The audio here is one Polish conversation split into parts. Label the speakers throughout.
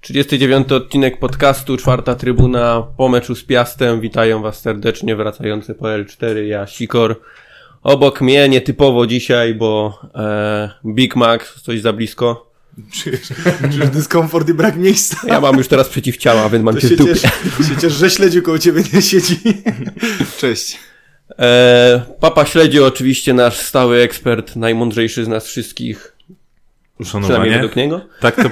Speaker 1: Trzydziesty dziewiąty odcinek podcastu, czwarta trybuna po meczu z Piastem. Witają Was serdecznie wracający po L4, ja Sikor. Obok mnie nietypowo dzisiaj, bo e, Big Mac coś za blisko.
Speaker 2: Czujesz, czujesz dyskomfort i brak miejsca.
Speaker 1: Ja mam już teraz przeciwciała, więc mam
Speaker 2: To
Speaker 1: cię
Speaker 2: się
Speaker 1: w dupie.
Speaker 2: ciesz, się ciesz, że śledziu koło ciebie nie siedzi. Cześć.
Speaker 1: E, Papa Śledzi oczywiście nasz stały ekspert, najmądrzejszy z nas wszystkich, przynajmniej
Speaker 3: Uszanowanie.
Speaker 1: według niego.
Speaker 3: Tak to,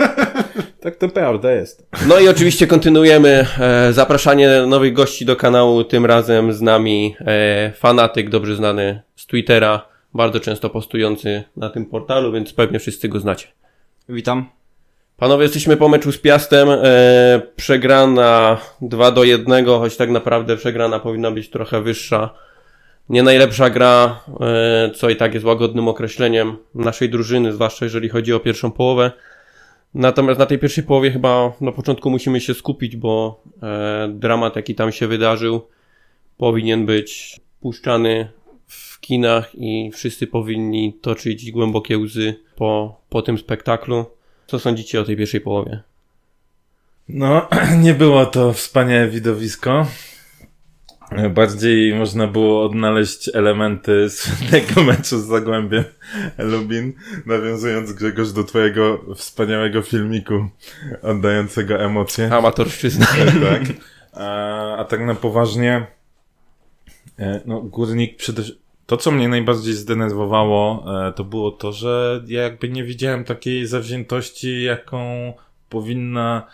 Speaker 3: tak to prawda jest.
Speaker 1: No i oczywiście kontynuujemy e, zapraszanie nowych gości do kanału, tym razem z nami e, fanatyk dobrze znany z Twittera, bardzo często postujący na tym portalu, więc pewnie wszyscy go znacie.
Speaker 2: Witam.
Speaker 1: Panowie, jesteśmy po meczu z Piastem, e, przegrana 2 do 1, choć tak naprawdę przegrana powinna być trochę wyższa. Nie najlepsza gra, e, co i tak jest łagodnym określeniem naszej drużyny, zwłaszcza jeżeli chodzi o pierwszą połowę. Natomiast na tej pierwszej połowie chyba na początku musimy się skupić, bo e, dramat, jaki tam się wydarzył, powinien być puszczany w kinach i wszyscy powinni toczyć głębokie łzy po, po tym spektaklu. Co sądzicie o tej pierwszej połowie?
Speaker 3: No, nie było to wspaniałe widowisko. Bardziej można było odnaleźć elementy słynnego meczu z Zagłębiem Lubin, nawiązując Grzegorz do twojego wspaniałego filmiku oddającego emocje.
Speaker 1: Amatorszczyzna.
Speaker 3: tak. A, a tak na poważnie, e, no, górnik przede to, co mnie najbardziej zdenerwowało, e, to było to, że ja jakby nie widziałem takiej zawziętości, jaką powinna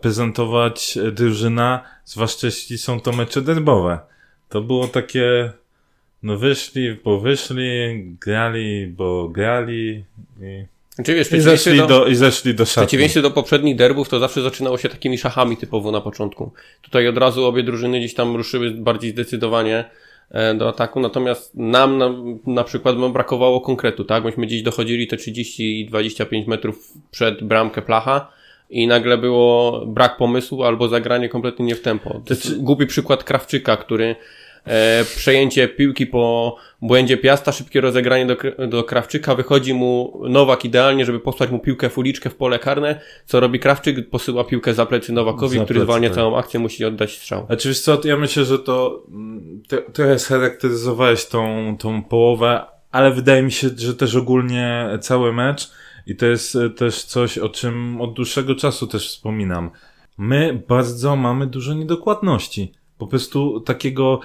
Speaker 3: prezentować drużyna, zwłaszcza jeśli są to mecze derbowe. To było takie, no wyszli, bo wyszli, grali, bo grali i,
Speaker 1: Znaczy wiesz, w
Speaker 3: i, zeszli
Speaker 1: do,
Speaker 3: do, i zeszli do
Speaker 1: w
Speaker 3: szatni.
Speaker 1: przeciwieństwie do poprzednich derbów to zawsze zaczynało się takimi szachami typowo na początku. Tutaj od razu obie drużyny gdzieś tam ruszyły bardziej zdecydowanie e, do ataku, natomiast nam na, na przykład no, brakowało konkretu, tak? Myśmy gdzieś dochodzili te 30 i 25 metrów przed bramkę placha i nagle było brak pomysłu albo zagranie kompletnie nie w tempo. To jest głupi przykład Krawczyka, który e, przejęcie piłki po błędzie Piasta, szybkie rozegranie do, do Krawczyka, wychodzi mu Nowak idealnie, żeby posłać mu piłkę w uliczkę w pole karne, co robi Krawczyk? Posyła piłkę za plecy Nowakowi,
Speaker 3: Za
Speaker 1: który
Speaker 3: plecy,
Speaker 1: zwalnia
Speaker 3: tak.
Speaker 1: całą akcję, musi oddać strzał.
Speaker 3: Znaczy wiesz co, ja myślę, że to mm, trochę scharakteryzowałeś tą, tą połowę, ale wydaje mi się, że też ogólnie cały mecz i to jest e, też coś, o czym od dłuższego czasu też wspominam. My bardzo mamy dużo niedokładności. Po prostu takiego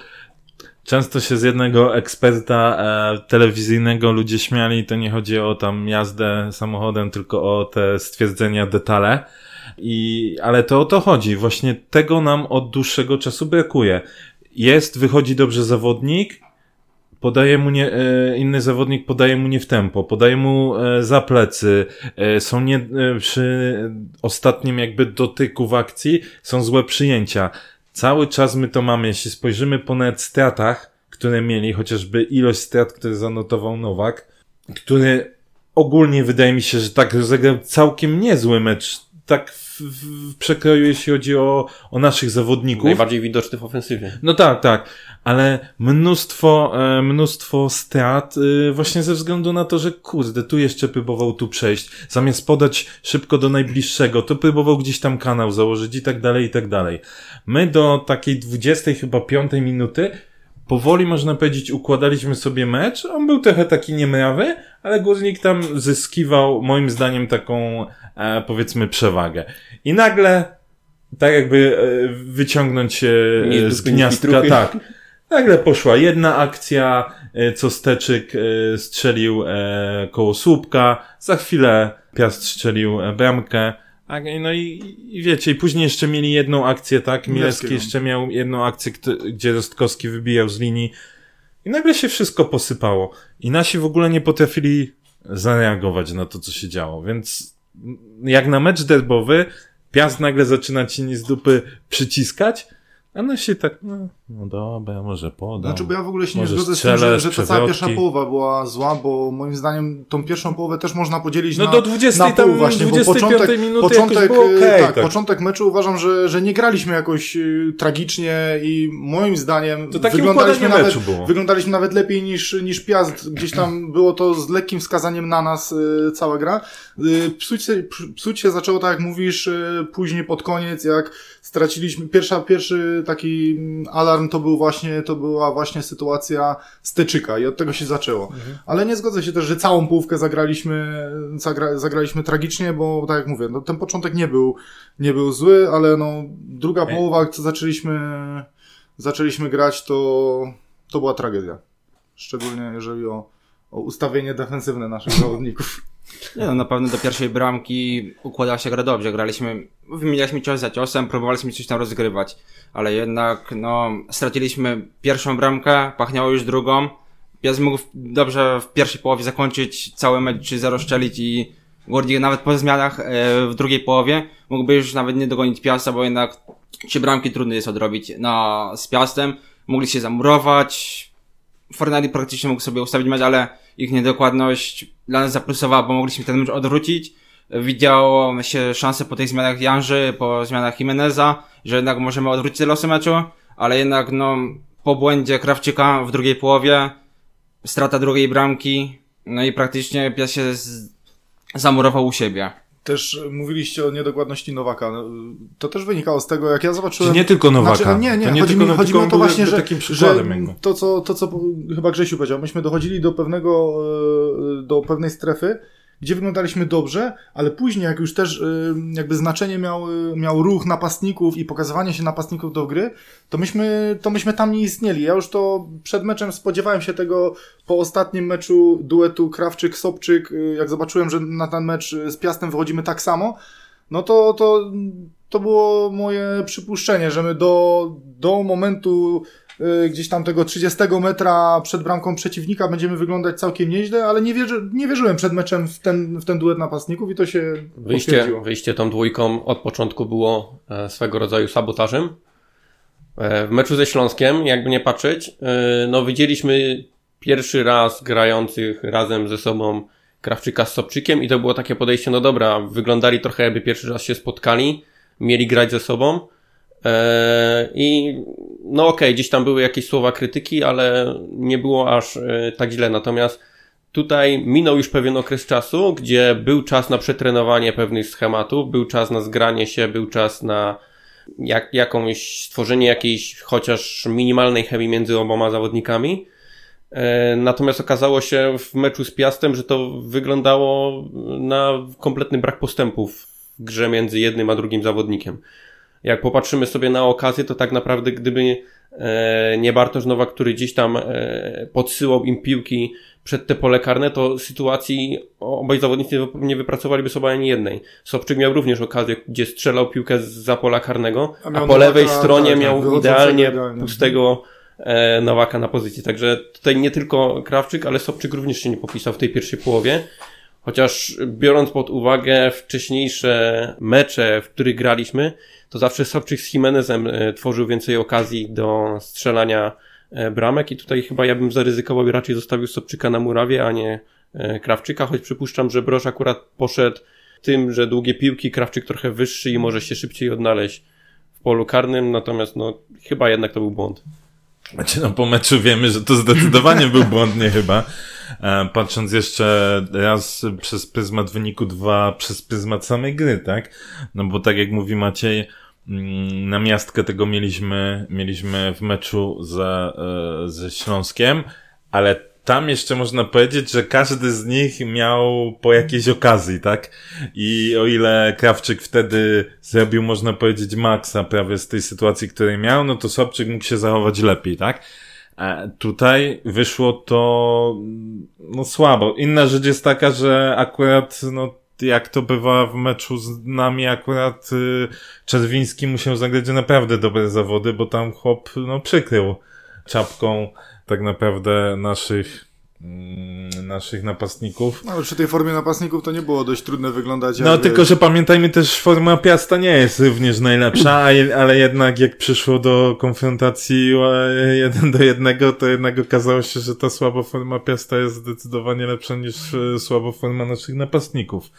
Speaker 3: Często się z jednego eksperta e, telewizyjnego ludzie śmiali, to nie chodzi o tam jazdę samochodem, tylko o te stwierdzenia, detale. I, ale to o to chodzi. Właśnie tego nam od dłuższego czasu brakuje. Jest, wychodzi dobrze zawodnik, podaje mu nie, e, inny zawodnik podaje mu nie w tempo, podaje mu e, za plecy, e, są nie, przy ostatnim jakby dotyku w akcji, są złe przyjęcia. Cały czas my to mamy, jeśli spojrzymy po nawet stratach, które mieli, chociażby ilość strat, które zanotował Nowak, który ogólnie wydaje mi się, że tak rozegrał całkiem niezły mecz, tak w, w przekroju, jeśli chodzi o, o naszych zawodników.
Speaker 1: Najbardziej widoczny w ofensywie.
Speaker 3: No tak, tak, ale mnóstwo, e, mnóstwo strat e, właśnie ze względu na to, że kurde, tu jeszcze próbował tu przejść, zamiast podać szybko do najbliższego, to próbował gdzieś tam kanał założyć i tak dalej, i tak dalej. My do takiej 20 chyba piątej minuty powoli można powiedzieć układaliśmy sobie mecz, on był trochę taki niemrawy, ale Górnik tam zyskiwał moim zdaniem taką e, powiedzmy przewagę. I nagle tak jakby e, wyciągnąć e,
Speaker 1: Nie z
Speaker 3: gniazdka, tak. Nagle poszła jedna akcja, e, co Steczyk e, strzelił e, koło słupka, za chwilę Piast strzelił e, bramkę, a, no i, i wiecie, i później jeszcze mieli jedną akcję, tak?
Speaker 2: Milewskiego.
Speaker 3: jeszcze miał jedną akcję, gdzie Rostkowski wybijał z linii i nagle się wszystko posypało. I nasi w ogóle nie potrafili zareagować na to, co się działo, więc jak na mecz derbowy, Piast nagle zaczyna ci z dupy przyciskać, a nasi tak, no, no dobra, może podam.
Speaker 2: Znaczy, bo ja w ogóle się nie zgodzę z tym, że, że ta cała pierwsza połowa była zła, bo moim zdaniem tą pierwszą połowę też można podzielić
Speaker 3: No
Speaker 2: na,
Speaker 3: do 20
Speaker 2: na pół
Speaker 3: tam,
Speaker 2: właśnie, bo
Speaker 3: 25
Speaker 2: początek,
Speaker 3: minuty
Speaker 2: początek,
Speaker 3: było
Speaker 2: e,
Speaker 3: okej,
Speaker 2: tak,
Speaker 3: tak.
Speaker 2: początek meczu uważam, że, że nie graliśmy jakoś e, tragicznie i moim zdaniem
Speaker 3: To takie
Speaker 2: wyglądaliśmy nawet, wyglądaliśmy nawet lepiej niż, niż Piast. Gdzieś tam było to z lekkim wskazaniem na nas e, cała gra. E, Psuć się, psuć się zaczęło, tak jak mówisz, e, później pod koniec, jak straciliśmy, pierwsza, pierwszy taki mm, to był właśnie, to była właśnie sytuacja Steczyka i od tego się zaczęło.
Speaker 3: Mhm.
Speaker 2: Ale nie zgodzę się też, że całą połówkę zagraliśmy, zagra, zagraliśmy tragicznie, bo tak jak mówię, no, ten początek nie był, nie był zły, ale no, druga
Speaker 3: Ej.
Speaker 2: połowa, co zaczęliśmy, zaczęliśmy grać, to, to była tragedia. Szczególnie jeżeli o, o ustawienie defensywne naszych zawodników.
Speaker 4: Nie no, na pewno do pierwszej bramki układała się gra dobrze. Graliśmy, wymienialiśmy cios za ciosem, próbowaliśmy coś tam rozgrywać, ale jednak, no, straciliśmy pierwszą bramkę, pachniało już drugą. Piast mógł dobrze w pierwszej połowie zakończyć cały mecz 3-0 szczelić i Gordik nawet po zmianach e, w drugiej połowie mógłby już nawet nie dogonić Piasta, bo jednak trzy bramki trudno jest odrobić na, z Piastem. Mogli się zamurować, Fornali praktycznie mógł sobie ustawić mecz, ale ich niedokładność dla nas zaplusowała, bo mogliśmy ten mecz odwrócić. Widziało się szanse po tych zmianach Janży, po zmianach Jimeneza, że jednak możemy odwrócić te losy meczu, ale jednak no, po błędzie Krawczyka w drugiej połowie, strata drugiej bramki, no i praktycznie Piast się zamurował u siebie.
Speaker 2: Też mówiliście o niedokładności Nowaka. No, To też wynikało z tego, jak ja
Speaker 3: Czy
Speaker 2: zobaczyłem...
Speaker 3: nie tylko Nowaka.
Speaker 2: Znaczy, nie, nie,
Speaker 3: to nie
Speaker 2: chodzi,
Speaker 3: tylko
Speaker 2: mi, chodzi mi o to właśnie, że,
Speaker 3: takim
Speaker 2: że to, co, to, co chyba Grzesiu powiedział, myśmy dochodzili do pewnego, e, do pewnej strefy, gdzie wyglądaliśmy dobrze, ale później, jak już też e, jakby znaczenie miał, e, miał ruch napastników i pokazywanie się napastników do gry, to myśmy, to myśmy tam nie istnieli. Ja już to przed meczem spodziewałem się tego po ostatnim meczu duetu Krawczyk-Sobczyk, e, jak zobaczyłem, że na ten mecz z Piastem wychodzimy tak samo, no to, to, to było moje przypuszczenie, że my do, do momentu y, gdzieś tam tego 30 metra przed bramką przeciwnika będziemy wyglądać całkiem nieźle, ale nie, wierzy, nie wierzyłem przed meczem w ten, w ten duet napastników i to się
Speaker 1: Wyjście, wyjście tą dwójką od początku było e, swego rodzaju sabotażem. E, W meczu ze Śląskiem, jakby nie patrzeć, e, no widzieliśmy pierwszy raz grających razem ze sobą Krawczyka z Sobczykiem i to było takie podejście, no dobra, wyglądali trochę jakby pierwszy raz się spotkali, mieli grać ze sobą i no okej, gdzieś tam były jakieś słowa krytyki, ale nie było aż e, tak źle, natomiast Tutaj minął już pewien okres czasu, gdzie był czas na przetrenowanie pewnych schematów, był czas na zgranie się, był czas na jak, jakąś stworzenie jakiejś chociaż minimalnej chemii między oboma zawodnikami. E, Natomiast okazało się w meczu z Piastem, że to wyglądało na kompletny brak postępów w grze między jednym a drugim zawodnikiem. Jak popatrzymy sobie na okazję, to tak naprawdę gdyby e, nie Bartosz Nowak, który gdzieś tam e, podsyłał im piłki przed te pole karne, to sytuacji obaj zawodnicy nie wy- nie wypracowaliby sobie ani jednej. Sobczyk miał również okazję, gdzie strzelał piłkę za pola karnego,
Speaker 2: A
Speaker 1: a, po lewej
Speaker 2: Nowaka,
Speaker 1: stronie
Speaker 2: tak,
Speaker 1: miał idealnie
Speaker 2: idealnie.
Speaker 1: pustego e, Nowaka na pozycji. Także tutaj nie tylko Krawczyk, ale Sobczyk również się nie popisał w tej pierwszej połowie. Chociaż biorąc pod uwagę wcześniejsze mecze, w których graliśmy, to zawsze Sobczyk z Jimenezem e, tworzył więcej okazji do strzelania e, bramek i tutaj chyba ja bym zaryzykował i raczej zostawił Sobczyka na murawie, a nie e, Krawczyka, choć przypuszczam, że Broż akurat poszedł tym, że długie piłki, Krawczyk trochę wyższy i może się szybciej odnaleźć w polu karnym, natomiast no chyba jednak to był błąd.
Speaker 3: Znaczy, no po meczu wiemy, że to zdecydowanie był błądnie chyba. E, patrząc jeszcze raz przez pryzmat wyniku, dwa przez pryzmat samej gry, tak? No bo tak jak mówi Maciej, mm, na miastkę tego mieliśmy, mieliśmy w meczu ze, ze Śląskiem, ale tam jeszcze można powiedzieć, że każdy z nich miał po jakiejś okazji, tak? I o ile Krawczyk wtedy zrobił, można powiedzieć, maksa prawie z tej sytuacji, której miał, no to Sobczyk mógł się zachować lepiej, tak? E, tutaj wyszło to, no słabo. Inna rzecz jest taka, że akurat, no, jak to bywa w meczu z nami, akurat y, Czerwiński musiał zagrać naprawdę dobre zawody, bo tam chłop, no, przykrył czapką tak naprawdę naszych, mm, naszych napastników.
Speaker 2: No, ale przy tej formie napastników to nie było dość trudne wyglądać.
Speaker 3: No, tylko,
Speaker 2: wiesz,
Speaker 3: że pamiętajmy też, forma Piasta nie jest również najlepsza, ale jednak jak przyszło do konfrontacji jeden do jednego, to jednak okazało się, że ta słaba forma Piasta jest zdecydowanie lepsza niż e, słaba forma naszych napastników.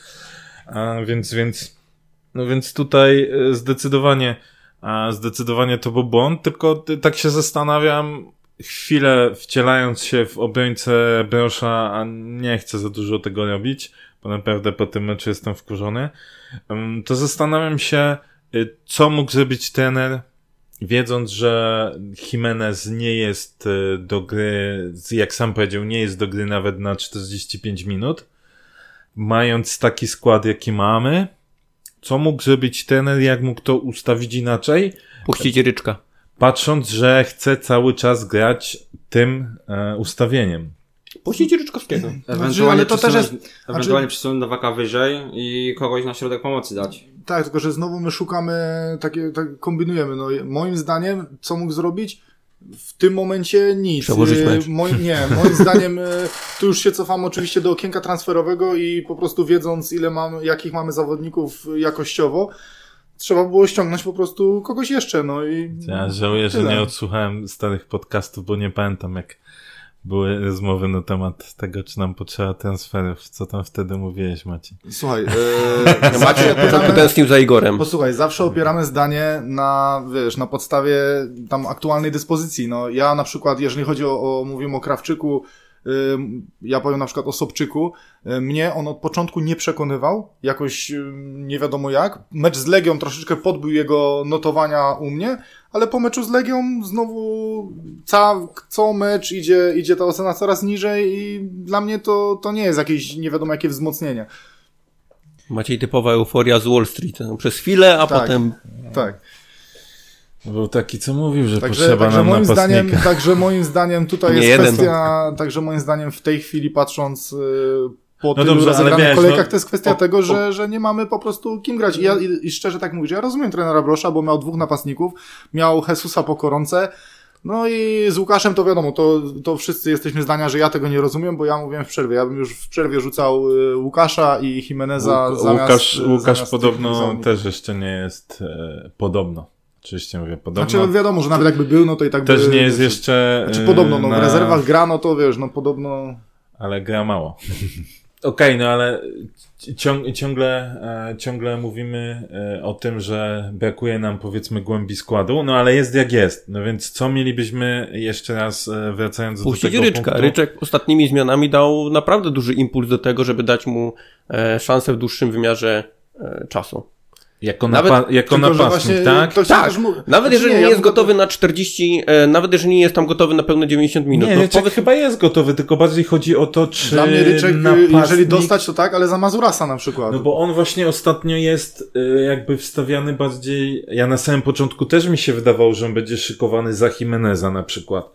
Speaker 3: A, więc, więc, no więc tutaj e, zdecydowanie, a, zdecydowanie to był błąd, tylko ty- tak się zastanawiam, chwilę wcielając się w obrońcę Brosza, a nie chcę za dużo tego robić, bo naprawdę po tym meczu jestem wkurzony, to zastanawiam się, y, co mógł zrobić trener, wiedząc, że Jimenez nie jest y, do gry, jak sam powiedział, nie jest do gry nawet na 45 minut, mając taki skład, jaki mamy, co mógł zrobić trener, jak mógł to ustawić inaczej,
Speaker 1: Puścić ryczka.
Speaker 3: Patrząc, że chce cały czas grać tym e, ustawieniem.
Speaker 1: Puścić ryczkowskiego.
Speaker 4: Ewentualnie,
Speaker 2: ale to też jest-
Speaker 4: ewentualnie przesunąć Nowaka wyżej i kogoś na środek pomocy dać.
Speaker 2: Tak, tylko że znowu my szukamy, takie, tak kombinujemy. No, moim zdaniem, co mógł zrobić? W tym momencie nic.
Speaker 1: Przełożyć
Speaker 2: E,
Speaker 1: mecz.
Speaker 2: Moim, nie, moim zdaniem e, tu już się cofamy oczywiście do okienka transferowego i po prostu wiedząc ile mamy, jakich mamy zawodników jakościowo, trzeba było ściągnąć po prostu kogoś jeszcze, no i
Speaker 3: Ja żałuję, że
Speaker 2: tyle.
Speaker 3: nie odsłuchałem starych podcastów, bo nie pamiętam jak były rozmowy na temat tego, czy nam potrzeba transferów. Co tam wtedy mówiłeś, Maciej?
Speaker 2: Słuchaj, e,
Speaker 1: Macie początku
Speaker 2: opieramy-
Speaker 1: tęsknił za Igorem.
Speaker 2: Posłuchaj, zawsze opieramy zdanie na, wiesz, na podstawie tam aktualnej dyspozycji. No, ja na przykład, jeżeli chodzi o, o mówimy o Krawczyku, ja powiem na przykład o Sobczyku, mnie on od początku nie przekonywał, jakoś nie wiadomo jak. Mecz z Legią troszeczkę podbił jego notowania u mnie, ale po meczu z Legią znowu ca, co mecz idzie, idzie ta ocena coraz niżej i dla mnie to, to nie jest jakieś nie wiadomo jakie wzmocnienie.
Speaker 1: Maciej typowa euforia z Wall Street. No, Przez chwilę, a
Speaker 2: Tak.
Speaker 1: potem
Speaker 2: Tak.
Speaker 3: Był taki, co mówił, że
Speaker 2: Także,
Speaker 3: potrzeba
Speaker 2: także,
Speaker 3: nam
Speaker 2: moim zdaniem, także moim zdaniem tutaj
Speaker 1: Nie
Speaker 2: jest
Speaker 1: jeden.
Speaker 2: kwestia, także moim zdaniem w tej chwili patrząc y, po
Speaker 3: No dobrze,
Speaker 2: rozegranych
Speaker 3: wiesz,
Speaker 2: kolejkach,
Speaker 3: no,
Speaker 2: to jest kwestia
Speaker 3: o-
Speaker 2: tego,
Speaker 3: o-
Speaker 2: że, że nie mamy po prostu kim grać. I, ja, i, I szczerze tak mówię, że ja rozumiem trenera Brosza, bo miał dwóch napastników, miał Jesusa po koronce, no i z Łukaszem to wiadomo, to, to wszyscy jesteśmy zdania, że ja tego nie rozumiem, bo ja mówiłem w przerwie. Ja bym już w przerwie rzucał y, Łukasza i Jimeneza
Speaker 3: Łuk-
Speaker 2: zamiast
Speaker 3: Łukasz, Łukasz
Speaker 2: zamiast
Speaker 3: podobno też jeszcze nie jest e, podobno. Oczywiście mówię podobno.
Speaker 2: Znaczy wiadomo, że nawet jakby był, no to i tak
Speaker 3: też
Speaker 2: by,
Speaker 3: nie jest jeszcze.
Speaker 2: Znaczy
Speaker 3: e,
Speaker 2: podobno, no
Speaker 3: na-
Speaker 2: w rezerwach gra, no to wiesz, no podobno...
Speaker 3: ale gra mało. Okej, no ale ciąg, ciągle, e, ciągle mówimy e, o tym, że brakuje nam powiedzmy głębi składu, no ale jest jak jest. No więc co mielibyśmy jeszcze raz e, wracając do
Speaker 1: puścić
Speaker 3: tego
Speaker 1: ryczka.
Speaker 3: punktu?
Speaker 1: Ryczek ostatnimi zmianami dał naprawdę duży impuls do tego, żeby dać mu e, szansę w dłuższym wymiarze e, czasu.
Speaker 3: Jako,
Speaker 1: Nawet-
Speaker 3: napa- jako napastnik,
Speaker 2: właśnie
Speaker 3: tak?
Speaker 2: to
Speaker 1: Tak,
Speaker 2: też mu-
Speaker 1: nawet
Speaker 2: Znaczy
Speaker 1: jeżeli nie,
Speaker 2: ja
Speaker 1: jest
Speaker 2: mówię-
Speaker 1: gotowy na 40, e, nawet jeżeli nie jest tam gotowy na pełne 90 minut.
Speaker 3: Nie,
Speaker 1: no powiedz,
Speaker 3: chyba jest gotowy, tylko bardziej chodzi o to, czy
Speaker 2: Dla mnie Ryczek, y,
Speaker 3: napastnik...
Speaker 2: jeżeli dostać, to tak, ale za Mazurasa na przykład.
Speaker 3: No bo on właśnie ostatnio jest y, jakby wstawiany bardziej. Ja na samym początku też mi się wydawało, że on będzie szykowany za Jimeneza na przykład.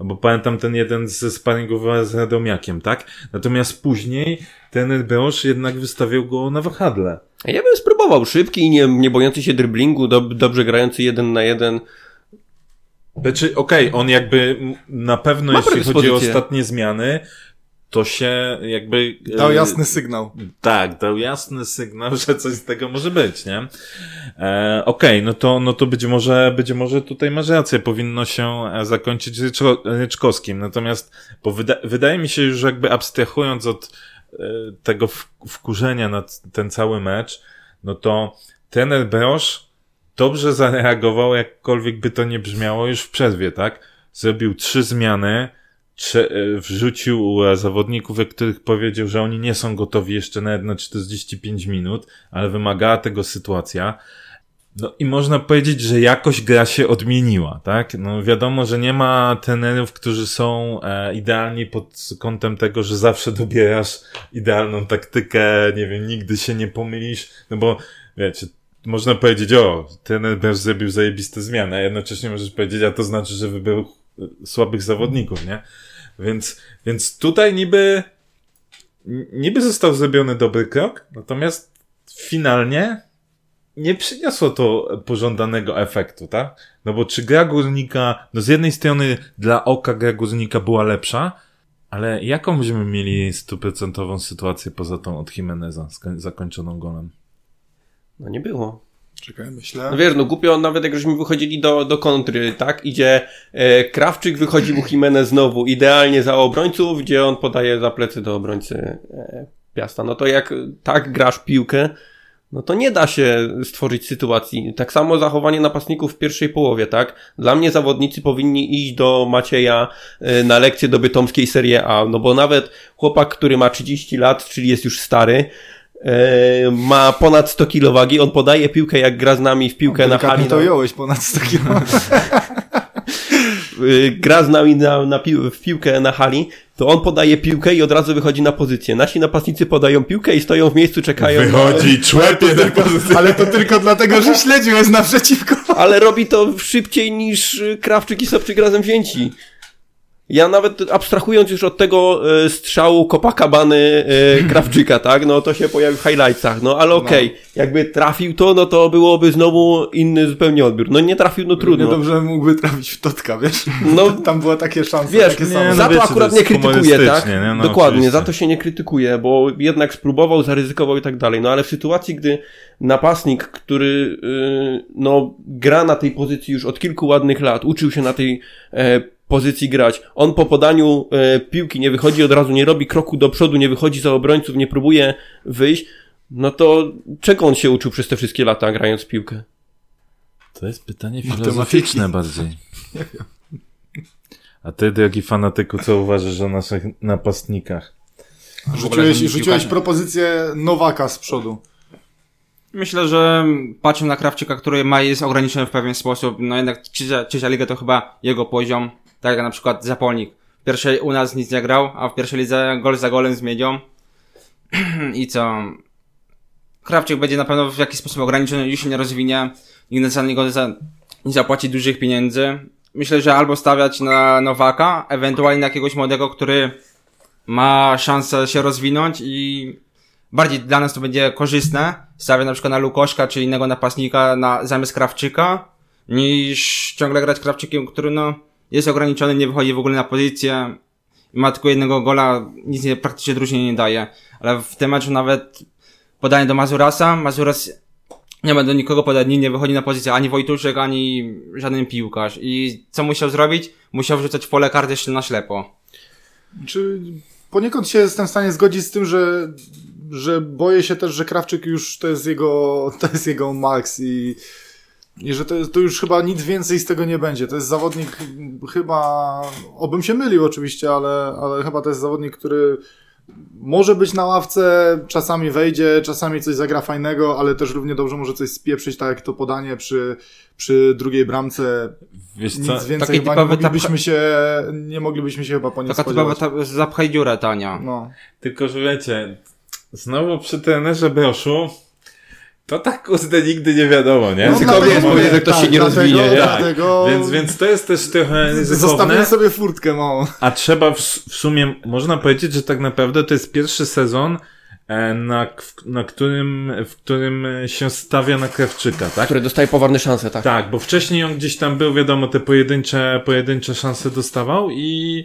Speaker 3: Bo pamiętam ten jeden ze sparingów z Radomiakiem, tak? Natomiast później ten Brosz jednak wystawiał go na wahadle.
Speaker 1: ja bym spróbował szybki, nie, nie bojący się driblingu, dob, dobrze grający jeden na jeden.
Speaker 3: Znaczy, okej, on jakby na pewno,
Speaker 1: Ma
Speaker 3: jeśli chodzi o ostatnie zmiany, to się jakby...
Speaker 2: Dał
Speaker 3: y,
Speaker 2: jasny sygnał.
Speaker 3: Tak, dał jasny sygnał, że coś z tego może być, nie? E, Okej, no to, no to być może, być może tutaj masz rację, powinno się e, zakończyć Ryczko, Ryczkowskim. Natomiast, bo wyda, wydaje mi się już jakby abstrahując od e, tego wkurzenia na ten cały mecz, no to trener Brosz dobrze zareagował, jakkolwiek by to nie brzmiało już w przerwie, tak? Zrobił trzy zmiany, wrzucił e, zawodników, których powiedział, że oni nie są gotowi jeszcze nawet na 45 minut, ale wymagała tego sytuacja. No i można powiedzieć, że jakoś gra się odmieniła, tak? No wiadomo, że nie ma trenerów, którzy są e, idealni pod kątem tego, że zawsze dobierasz idealną taktykę, nie wiem, nigdy się nie pomylisz, no bo wiecie, można powiedzieć, o, trener też zrobił zajebiste zmiany, a jednocześnie możesz powiedzieć, a to znaczy, że wybrał e, słabych zawodników, nie? Więc, więc tutaj niby, niby został zrobiony dobry krok, natomiast finalnie nie przyniosło to pożądanego efektu, tak? No bo czy gra górnika, no z jednej strony dla oka gra górnika była lepsza, Ale jaką byśmy mieli stuprocentową sytuację poza tą od Jimeneza zakończoną golem?
Speaker 1: No nie było.
Speaker 2: Czekaj, myślę.
Speaker 1: No wiesz, no głupio nawet jak żeśmy wychodzili do, do kontry, tak? Idzie e, Krawczyk, wychodzi mu Jimenez znowu, idealnie za obrońców, gdzie on podaje za plecy do obrońcy e, Piasta. No to jak tak grasz piłkę, no to nie da się stworzyć sytuacji. Tak samo zachowanie napastników w pierwszej połowie, tak? Dla mnie zawodnicy powinni iść do Macieja e, na lekcję do bytomskiej Serie A, no bo nawet chłopak, który ma 30 lat, czyli jest już stary, ma ponad 100 kg wagi, on podaje piłkę jak gra z nami w piłkę na hali.
Speaker 2: to
Speaker 1: no.
Speaker 2: jąłeś ponad 100 kilo.
Speaker 1: y, gra z nami na, na pił w piłkę na hali, to on podaje piłkę i od razu wychodzi na pozycję. Nasi napastnicy podają piłkę i stoją w miejscu, czekają.
Speaker 3: Wychodzi, człepie na pozycję.
Speaker 2: Ale to tylko dlatego, że śledził jest naprzeciwko.
Speaker 1: Na... Ale robi to szybciej niż y, Krawczyk i Sobczyk razem wzięci. Ja nawet abstrahując już od tego e, strzału Copacabany e, Krawczyka, tak, no to się pojawi w highlightsach, no ale okej, jakby trafił to, no to byłoby znowu inny zupełnie odbiór. No nie trafił, no trudno.
Speaker 2: Niedobrze mógłby trafić w Totka, wiesz?
Speaker 1: No,
Speaker 2: Tam były takie szanse,
Speaker 1: Wiesz,
Speaker 2: takie
Speaker 3: nie,
Speaker 2: same.
Speaker 3: no
Speaker 1: za to
Speaker 3: wiecie,
Speaker 1: akurat
Speaker 3: to
Speaker 1: nie
Speaker 3: jest
Speaker 1: krytykuję, tak?
Speaker 3: nie? No,
Speaker 1: Dokładnie,
Speaker 3: oczywiście.
Speaker 1: za to się nie krytykuje, bo jednak spróbował, zaryzykował i tak dalej. No ale w sytuacji, gdy napastnik, który yy, no, gra na tej pozycji już od kilku ładnych lat, uczył się na tej e, pozycji grać, on po podaniu e, piłki nie wychodzi od razu, nie robi kroku do przodu, nie wychodzi za obrońców, nie próbuje wyjść, no to czego on się uczył przez te wszystkie lata grając piłkę?
Speaker 3: To jest pytanie filozoficzne bardziej. A ty, drogi fanatyku, co uważasz o naszych napastnikach?
Speaker 2: Rzuciłeś, rzuciłeś propozycję Nowaka z przodu.
Speaker 4: Myślę, że patrzę na Krawczyka, który ma jest ograniczony w pewien sposób. No jednak trzecia, trzecia liga to chyba jego poziom. Tak jak na przykład Zapolnik. W pierwszej u nas nic nie grał, a w pierwszej lidze gol za golem zmienią. I co? Krawczyk będzie na pewno w jakiś sposób ograniczony, już się nie rozwinie. Nikt za niego za, nie zapłaci dużych pieniędzy. Myślę, że albo stawiać na Nowaka, ewentualnie na jakiegoś młodego, który ma szansę się rozwinąć i bardziej dla nas to będzie korzystne, stawiać na przykład na Lukoszka czy innego napastnika na, zamiast Krawczyka, niż ciągle grać Krawczykiem, który no, jest ograniczony, nie wychodzi w ogóle na pozycję, ma tylko jednego gola, nic nie, praktycznie drużynie nie daje. Ale w tym meczu nawet podanie do Mazurasa, Mazuras nie ma do nikogo podać, nikt nie wychodzi na pozycję, ani Wojtuszek, ani żaden piłkarz. I co musiał zrobić? Musiał wrzucać w pole karty na ślepo.
Speaker 2: Czy poniekąd się jestem w stanie zgodzić z tym, że, że boję się też, że Krawczyk już to jest jego, to jest jego max i, i że to, jest, to już chyba nic więcej z tego nie będzie. To jest zawodnik chyba, obym się mylił oczywiście, ale, ale chyba to jest zawodnik, który może być na ławce, czasami wejdzie, czasami coś zagra fajnego, ale też równie dobrze może coś spieprzyć, tak jak to podanie przy, przy drugiej bramce.
Speaker 3: Wiesz co?
Speaker 2: Nic więcej
Speaker 4: Taki
Speaker 2: chyba nie moglibyśmy się, nie moglibyśmy się chyba po nim
Speaker 4: Taka typowa
Speaker 2: spodziewać.
Speaker 4: ta, zapchaj dziurę tania.
Speaker 2: No.
Speaker 3: Tylko, że wiecie, znowu przy trenerze Broszu, to tak kurde nigdy nie wiadomo, nie?
Speaker 2: No,
Speaker 1: Tylko
Speaker 2: dlatego
Speaker 1: wiesz,
Speaker 2: mówię,
Speaker 1: powiedzieć, że ktoś się nie
Speaker 2: dlatego-
Speaker 1: rozwinie, nie?
Speaker 2: Dlatego
Speaker 3: Więc, więc to jest też trochę ryzykowne,
Speaker 2: sobie furtkę małą.
Speaker 3: a trzeba w, w sumie, można powiedzieć, że tak naprawdę to jest pierwszy sezon, e, na, w- na którym, w którym się stawia na Krawczyka, tak?
Speaker 1: Który dostaje poważne szanse, tak.
Speaker 3: Tak, bo wcześniej on gdzieś tam był, wiadomo, te pojedyncze, pojedyncze szanse dostawał i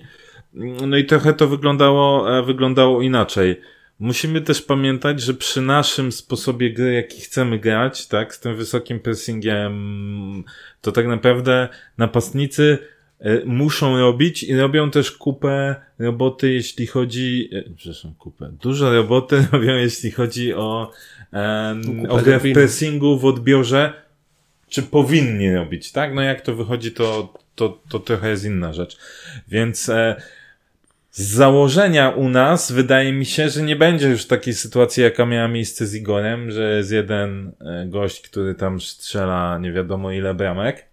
Speaker 3: no i trochę to wyglądało, e, wyglądało inaczej. Musimy też pamiętać, że przy naszym sposobie gry, jaki chcemy grać, tak, z tym wysokim pressingiem, to tak naprawdę napastnicy e, muszą robić i robią też kupę roboty, jeśli chodzi, e, przepraszam, kupę, dużo roboty robią, jeśli chodzi o, em,
Speaker 1: Kupę
Speaker 3: o grę w pressingu, w odbiorze, czy powinni robić, tak? No jak to wychodzi, to, to, to trochę jest inna rzecz. Więc e, z założenia u nas wydaje mi się, że nie będzie już takiej sytuacji, jaka miała miejsce z Igorem, że jest jeden e, gość, który tam strzela nie wiadomo ile bramek.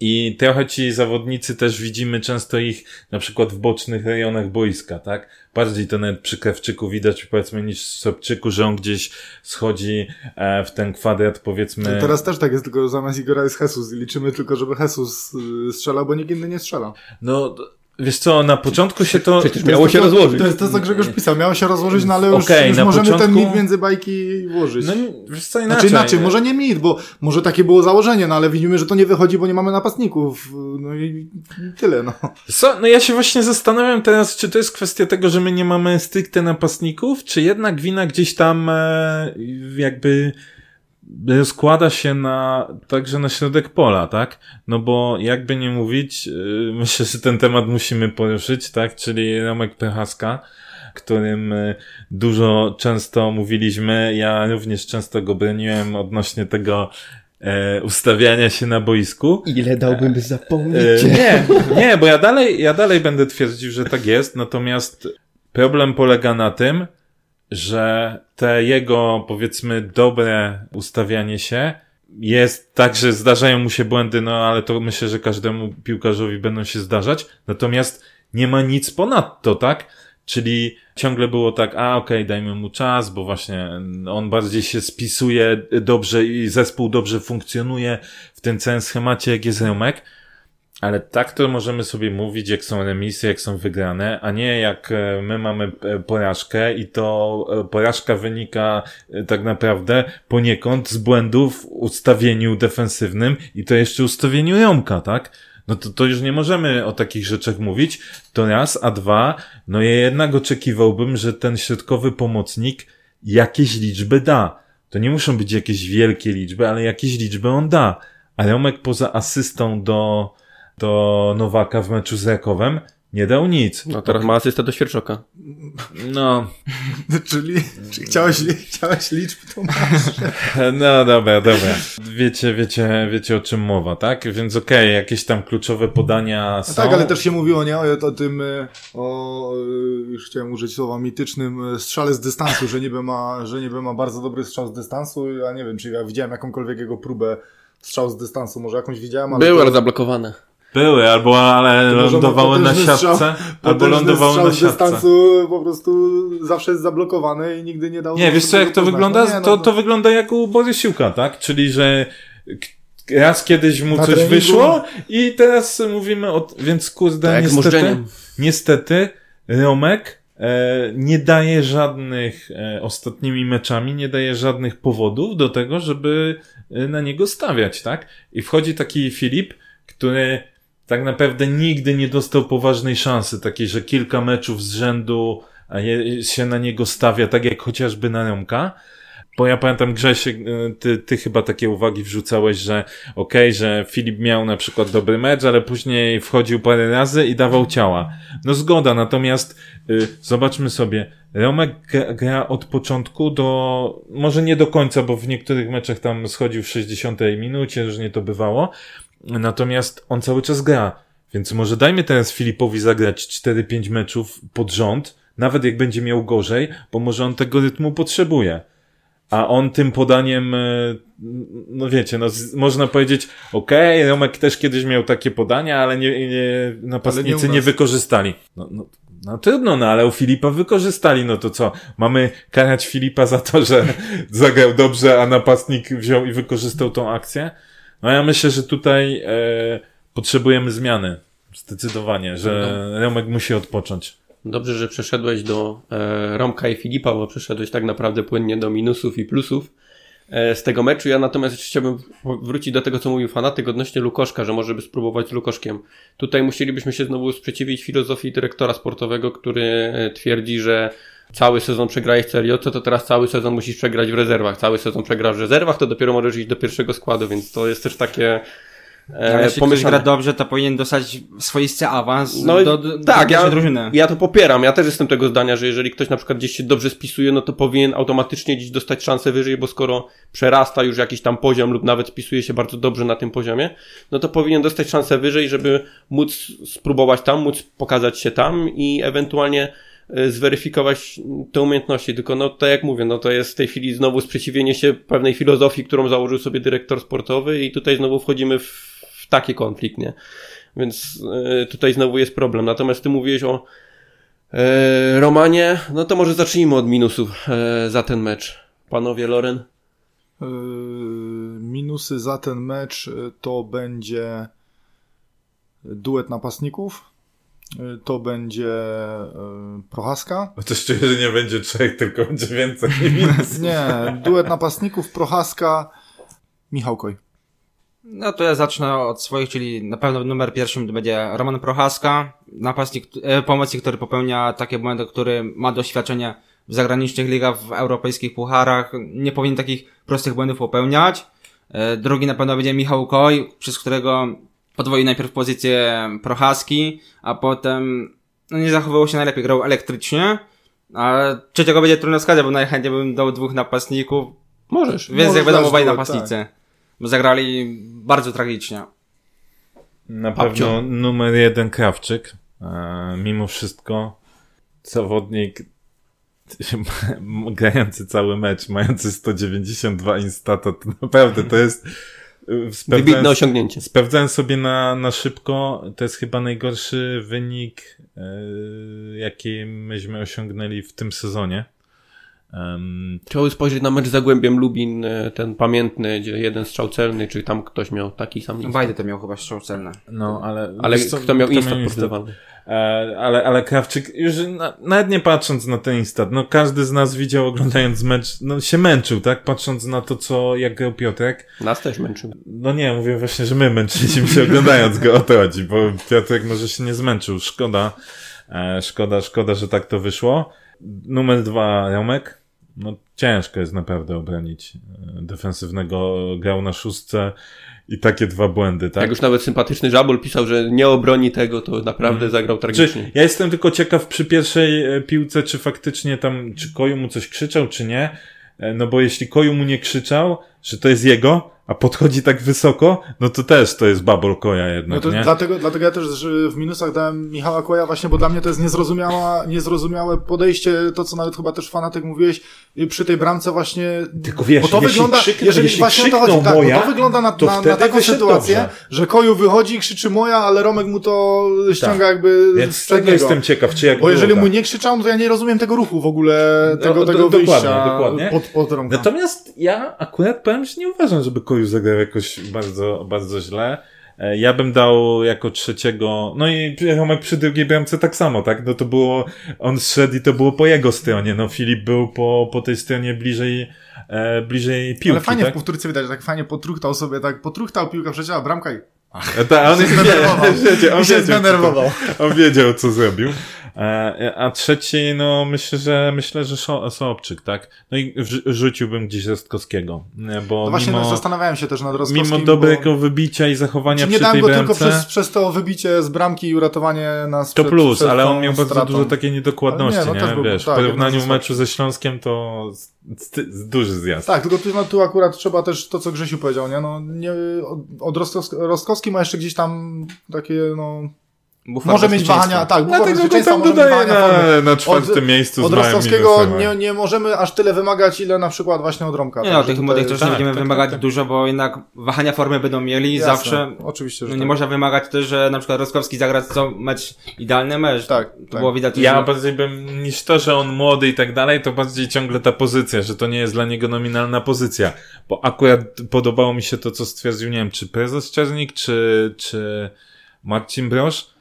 Speaker 3: I trochę ci zawodnicy też widzimy często ich na przykład w bocznych rejonach boiska, tak? Bardziej to nawet przy Krawczyku widać powiedzmy niż w Sobczyku, że on gdzieś schodzi e, w ten kwadrat powiedzmy.
Speaker 2: Teraz też tak jest, tylko zamiast Igora jest Jesus i liczymy tylko, żeby Jesus y, strzelał, bo nikt inny nie strzela.
Speaker 3: No, Wiesz co, na początku się to...
Speaker 1: Przecież miało się
Speaker 2: to,
Speaker 1: rozłożyć.
Speaker 2: To jest to, co Grzegorz pisał. Miało się rozłożyć, no ale już,
Speaker 3: Okej,
Speaker 2: już możemy ten
Speaker 3: początku-
Speaker 2: mit między bajki włożyć.
Speaker 3: No wiesz co, inaczej.
Speaker 2: Znaczy inaczej, może nie mit, bo może takie było założenie, no ale widzimy, że to nie wychodzi, bo nie mamy napastników. No i tyle, no.
Speaker 3: Co? No ja się właśnie zastanawiam teraz, czy to jest kwestia tego, że my nie mamy stricte napastników, czy jednak wina gdzieś tam e, jakby rozkłada się na, także na środek pola, tak? No bo jakby nie mówić, e, myślę, że ten temat musimy poruszyć, tak? Czyli Romek Prochaska, którym e, dużo często mówiliśmy, ja również często go broniłem odnośnie tego e, ustawiania się na boisku.
Speaker 1: Ile dałbym
Speaker 3: E,
Speaker 1: zapomnieć?
Speaker 3: nie, nie, bo ja dalej, ja dalej będę twierdził, że tak jest, natomiast problem polega na tym, że te jego, powiedzmy, dobre ustawianie się jest tak, że zdarzają mu się błędy, no ale to myślę, że każdemu piłkarzowi będą się zdarzać, natomiast nie ma nic ponadto, tak? Czyli ciągle było tak, a okej, dajmy mu czas, bo właśnie on bardziej się spisuje dobrze i zespół dobrze funkcjonuje w tym całym schemacie, jak jest Remek. Ale tak to możemy sobie mówić, jak są remisy, jak są wygrane, a nie jak e, my mamy e, porażkę i to e, porażka wynika tak naprawdę poniekąd z błędów w ustawieniu defensywnym i to jeszcze ustawieniu Romka, tak? No to, to już nie możemy o takich rzeczach mówić. To raz, a dwa, no ja jednak oczekiwałbym, że ten środkowy pomocnik jakieś liczby da. To nie muszą być jakieś wielkie liczby, ale jakieś liczby on da. A Romek poza asystą do, do Nowaka w meczu z Rakowem nie dał nic.
Speaker 1: No teraz ma asystę do Świerczoka.
Speaker 3: No,
Speaker 2: Czyli, czy chciałeś, chciałeś liczb, to masz.
Speaker 3: no dobra, dobra. Wiecie, wiecie, wiecie o czym mowa, tak? Więc okej, jakieś tam kluczowe podania
Speaker 2: No
Speaker 3: są.
Speaker 2: tak, ale też się mówiło, nie? O, o tym, y, o, y, już chciałem użyć słowa mitycznym y, strzale z dystansu, że niby ma, że niby ma bardzo dobry strzał z dystansu. Ja nie wiem, czy ja widziałem jakąkolwiek jego próbę strzał z dystansu, może jakąś widziałem, ale...
Speaker 1: Były,
Speaker 2: to-
Speaker 1: ale zablokowane.
Speaker 3: Były, albo ale lądowały na siatce,
Speaker 2: strzał-
Speaker 3: albo lądowały na siatce.
Speaker 2: dystansu po prostu zawsze jest zablokowany i nigdy nie dał...
Speaker 3: Nie, wiesz co, jak to wygląda?
Speaker 2: No nie, no,
Speaker 3: to, to wygląda jak u Borysiuka, tak? Czyli, że raz kiedyś mu
Speaker 2: Na
Speaker 3: coś
Speaker 2: treningu.
Speaker 3: wyszło i teraz mówimy o... Więc kurde,
Speaker 1: Tak
Speaker 3: niestety, niestety Romek e, nie daje żadnych e, ostatnimi meczami, nie daje żadnych powodów do tego, żeby e, na niego stawiać, tak? I wchodzi taki Filip, który tak naprawdę nigdy nie dostał poważnej szansy, takiej, że kilka meczów z rzędu się na niego stawia, tak jak chociażby na Romka. Bo ja pamiętam, Grzesiek, y, ty, ty chyba takie uwagi wrzucałeś, że okej, że Filip miał na przykład dobry mecz, ale później wchodził parę razy i dawał ciała. No zgoda, natomiast y, zobaczmy sobie, Romek gra, gra od początku do, może nie do końca, bo w niektórych meczach tam schodził w 60 minucie, różnie to bywało, natomiast on cały czas gra. Więc może dajmy teraz Filipowi zagrać 4-5 meczów pod rząd, nawet jak będzie miał gorzej, bo może on tego rytmu potrzebuje. A on tym podaniem, e, no wiecie, no można powiedzieć, okej, Romek też kiedyś miał takie podania, ale nie, nie napastnicy
Speaker 2: Ale nie
Speaker 3: nie, wykorzystali. No, no, no trudno, no ale u Filipa wykorzystali, no to co? Mamy karać Filipa za to, że zagrał dobrze, a napastnik wziął i wykorzystał tą akcję? No ja myślę, że tutaj e, potrzebujemy zmiany. Zdecydowanie, że Romek musi odpocząć.
Speaker 1: Dobrze, że przeszedłeś do e, Romka i Filipa, bo przeszedłeś tak naprawdę płynnie do minusów i plusów e, z tego meczu. Ja natomiast chciałbym wrócić do tego, co mówił fanatyk odnośnie Lukoszka, że może by spróbować z Lukoszkiem. Tutaj musielibyśmy się znowu sprzeciwić filozofii dyrektora sportowego, który e, twierdzi, że cały sezon przegrałeś CLJ, to teraz cały sezon musisz przegrać w rezerwach. Cały sezon przegrasz w rezerwach, to dopiero możesz iść do pierwszego składu, więc to jest też takie e,
Speaker 4: jeśli ktoś
Speaker 1: pomyślane.
Speaker 4: gra dobrze, to powinien dostać swoisty awans
Speaker 1: No,
Speaker 4: do, do,
Speaker 1: tak,
Speaker 4: do
Speaker 1: ja,
Speaker 4: drużyny.
Speaker 1: ja to popieram. Ja też jestem tego zdania, że jeżeli ktoś na przykład gdzieś się dobrze spisuje, no to powinien automatycznie gdzieś dostać szansę wyżej, bo skoro przerasta już jakiś tam poziom lub nawet spisuje się bardzo dobrze na tym poziomie, no to powinien dostać szansę wyżej, żeby móc spróbować tam, móc pokazać się tam i ewentualnie zweryfikować te umiejętności. Tylko no tak jak mówię, no to jest w tej chwili znowu sprzeciwienie się pewnej filozofii, którą założył sobie dyrektor sportowy i tutaj znowu wchodzimy w, w taki konflikt, nie? Więc e, tutaj znowu jest problem. Natomiast ty mówiłeś o e, Romanie, no to może zacznijmy od minusów e, za ten mecz. Panowie Loren?
Speaker 2: Yy, Minusy za ten mecz y, to będzie duet napastników. Y, To będzie y, Prochaska.
Speaker 3: Chociaż czuję, że nie będzie trzech, tylko będzie więcej.
Speaker 2: Nie, duet napastników Prochaska, Michał Koj.
Speaker 4: No to ja zacznę od swoich, czyli na pewno numer pierwszym to będzie Roman Prochaska, napastnik, e, pomocnik, który popełnia takie błędy, który ma doświadczenie w zagranicznych ligach, w europejskich pucharach, nie powinien takich prostych błędów popełniać. Drugi na pewno będzie Michał Koj, przez którego podwoił najpierw pozycję Prochaski, a potem no nie zachowywał się najlepiej, grał elektrycznie. A trzeciego będzie trudno wskazać, bo najchętniej bym dał dwóch napastników,
Speaker 1: Możesz.
Speaker 4: więc
Speaker 2: Możesz
Speaker 4: jak wiadomo,
Speaker 2: dać
Speaker 4: obaj napastnicy. Bo zagrali bardzo tragicznie.
Speaker 3: Na pewno numer jeden Krawczyk. E, mimo wszystko zawodnik grający cały mecz, mający 192 instata, to naprawdę to jest... sprawdzałem-
Speaker 1: Wybitne osiągnięcie.
Speaker 3: Sprawdzałem sobie na, na szybko, to jest chyba najgorszy wynik, e, jaki myśmy osiągnęli w tym sezonie.
Speaker 1: Trzeba by spojrzeć na mecz z Zagłębiem Lubin, e, ten pamiętny, gdzie jeden strzał celny, czy tam ktoś miał taki sam instant.
Speaker 4: Bajdy to miał chyba strzał celny.
Speaker 3: no, ale...
Speaker 1: Ale
Speaker 3: co,
Speaker 1: kto miał instant
Speaker 3: instant?
Speaker 1: pozdawany?
Speaker 3: E, ale, ale Krawczyk, już na, nawet nie patrząc na ten instant, no każdy z nas widział oglądając mecz, no się męczył, tak? Patrząc na to, co, jak grał Piotrek.
Speaker 1: Nas też męczył.
Speaker 3: No nie, mówię właśnie, że my męczyliśmy się oglądając go, o to chodzi, bo Piotrek może się nie zmęczył. Szkoda, e, szkoda, szkoda, że tak to wyszło. Numer dwa, Romek. No ciężko jest naprawdę obronić e, defensywnego, grał na szóstce i takie dwa błędy, tak?
Speaker 1: Jak już nawet sympatyczny Żabol pisał, że nie obroni tego, to naprawdę zagrał
Speaker 3: Czy,
Speaker 1: tragicznie.
Speaker 3: ja jestem tylko ciekaw przy pierwszej e, piłce, czy faktycznie tam, czy Koju mu coś krzyczał, czy nie. E, No bo jeśli Koju mu nie krzyczał, że to jest jego, a podchodzi tak wysoko, no to też to jest babol Koja
Speaker 2: No
Speaker 3: jednak,
Speaker 2: to
Speaker 3: nie?
Speaker 2: dlatego, dlatego ja też w minusach dałem Michała Koja właśnie, bo dla mnie to jest niezrozumiała, niezrozumiałe podejście, to co nawet chyba też fanatyk mówiłeś, przy tej bramce właśnie.
Speaker 3: Tylko wiesz,
Speaker 2: bo to
Speaker 3: jeśli
Speaker 2: wygląda, jeżeli
Speaker 3: jeśli
Speaker 2: właśnie to chodzi, tak,
Speaker 3: moja,
Speaker 2: bo to wygląda na,
Speaker 3: to
Speaker 2: na, na taką sytuację,
Speaker 3: dobrze.
Speaker 2: że Koju wychodzi, krzyczy moja, ale Romek mu to ściąga jakby
Speaker 3: Tak. Więc
Speaker 2: z
Speaker 3: tego jestem ciekaw, czy jak
Speaker 2: Bo jeżeli mu
Speaker 3: tak.
Speaker 2: nie krzyczał, to ja nie rozumiem tego ruchu w ogóle, tego,
Speaker 3: do-
Speaker 2: tego
Speaker 3: dokładnie,
Speaker 2: wyjścia
Speaker 3: dokładnie.
Speaker 2: pod, pod Romka.
Speaker 3: Natomiast ja akurat powiem, że nie uważam, żeby Koju zagrał jakoś bardzo, bardzo źle. E, Ja bym dał jako trzeciego, no i Romek przy drugiej bramce tak samo, tak? No to było, on szedł i to było po jego stronie, no Filip był po, po tej stronie bliżej, e, bliżej piłki,
Speaker 2: Ale fajnie
Speaker 3: tak?
Speaker 2: w powtórce widać, że tak fajnie potruchtał sobie, tak potruchtał piłka przecięła bramka i
Speaker 3: E, Ta, on,
Speaker 2: się
Speaker 3: wie, wiedział, on
Speaker 2: się
Speaker 3: wiedział, co. On wiedział, co zrobił. E, A trzeci, no myślę, że myślę, że Sołobczyk, tak? No i rzuciłbym gdzieś Rostkowskiego, e, bo
Speaker 2: No właśnie
Speaker 3: mimo,
Speaker 2: zastanawiałem się też nad Rostkowskim.
Speaker 3: mimo dobrego wybicia i zachowania
Speaker 2: Czy nie
Speaker 3: przy
Speaker 2: dałem
Speaker 3: tej
Speaker 2: go
Speaker 3: bramce,
Speaker 2: tylko przez, przez to wybicie z bramki i uratowanie nas
Speaker 3: to plus,
Speaker 2: przed
Speaker 3: ale on miał bardzo
Speaker 2: stratą.
Speaker 3: dużo takiej niedokładności,
Speaker 2: Ale
Speaker 3: nie?
Speaker 2: nie, no też był-
Speaker 3: Wiesz,
Speaker 2: tak,
Speaker 3: w porównaniu
Speaker 2: ze
Speaker 3: meczu ze Śląskiem to z, duży zjazd.
Speaker 2: Tak, tylko tu, no, tu akurat trzeba też to, co Grzesiu powiedział, nie? No, nie od, od Rostkowski ma jeszcze gdzieś tam takie, no...
Speaker 4: Bufor
Speaker 2: może mieć wahania, tak, bufor
Speaker 3: Dlatego go tam
Speaker 2: może mieć
Speaker 3: dodaję
Speaker 2: wahania formy.
Speaker 3: na, na czwartym miejscu z
Speaker 2: Od Rostowskiego nie, nie możemy aż tyle wymagać, ile na przykład właśnie od Romka.
Speaker 4: Nie no,
Speaker 2: Także
Speaker 4: tych młodych też
Speaker 3: tak,
Speaker 4: nie będziemy
Speaker 3: tak,
Speaker 4: wymagać
Speaker 2: tak.
Speaker 4: dużo, bo jednak wahania formy będą mieli
Speaker 2: Jasne,
Speaker 4: zawsze.
Speaker 2: Oczywiście, że
Speaker 4: No, nie
Speaker 2: tak.
Speaker 4: można wymagać też, że na przykład Roskowski zagra co mecz idealny mecz.
Speaker 2: Tak,
Speaker 4: To
Speaker 2: tak.
Speaker 4: było widać,
Speaker 3: Ja
Speaker 4: że
Speaker 3: bardziej bym, niż to, że on młody i tak dalej, to bardziej ciągle ta pozycja, że to nie jest dla niego nominalna pozycja. Bo akurat podobało mi się to, co stwierdził, nie wiem, czy prezes Czernik, czy, czy Marcin Brosz,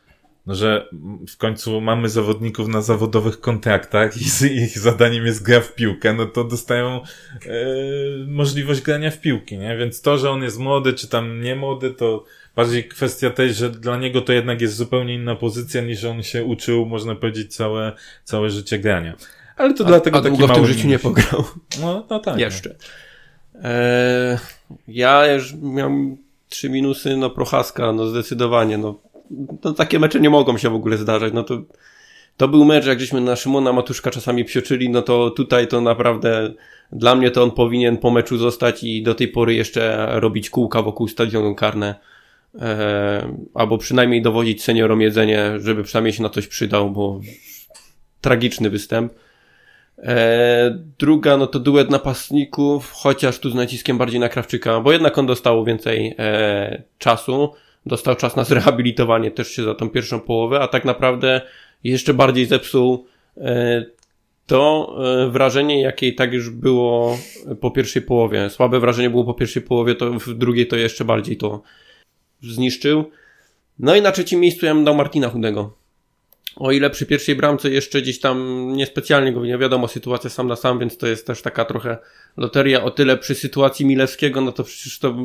Speaker 3: no, że w końcu mamy zawodników na zawodowych kontraktach i ich zadaniem jest gra w piłkę, no to dostają e, możliwość grania w piłki, nie? Więc to, że on jest młody, czy tam nie młody, to bardziej kwestia tej, że dla niego to jednak jest zupełnie inna pozycja, niż on się uczył, można powiedzieć, całe, całe życie grania. Ale to dlatego
Speaker 1: a
Speaker 3: taki
Speaker 1: długo w tym życiu nie pograł.
Speaker 3: No, no tak.
Speaker 1: Jeszcze. Eee, ja już miałem trzy minusy, no Prochaska, no zdecydowanie, no, no takie mecze nie mogą się w ogóle zdarzać, no to to był mecz, jak żeśmy na Szymona Matuszka czasami psioczyli, no to tutaj to naprawdę dla mnie to on powinien po meczu zostać i do tej pory jeszcze robić kółka wokół stadionu karne. Eee, albo przynajmniej dowodzić seniorom jedzenie, żeby przynajmniej się na coś przydał, bo tragiczny występ. E, druga, no to duet napastników, chociaż tu z naciskiem bardziej na Krawczyka, bo jednak on dostał więcej e, czasu, dostał czas na zrehabilitowanie też się za tą pierwszą połowę, a tak naprawdę jeszcze bardziej zepsuł e, to e, wrażenie, jakie i tak już było po pierwszej połowie. Słabe wrażenie było po pierwszej połowie, to w drugiej to jeszcze bardziej to zniszczył. No i na trzecim miejscu ja bym dał Martina Chudego. O ile przy pierwszej bramce jeszcze gdzieś tam niespecjalnie go nie wiadomo, sytuacja sam na sam, więc to jest też taka trochę loteria. O tyle przy sytuacji Milewskiego, no to przecież to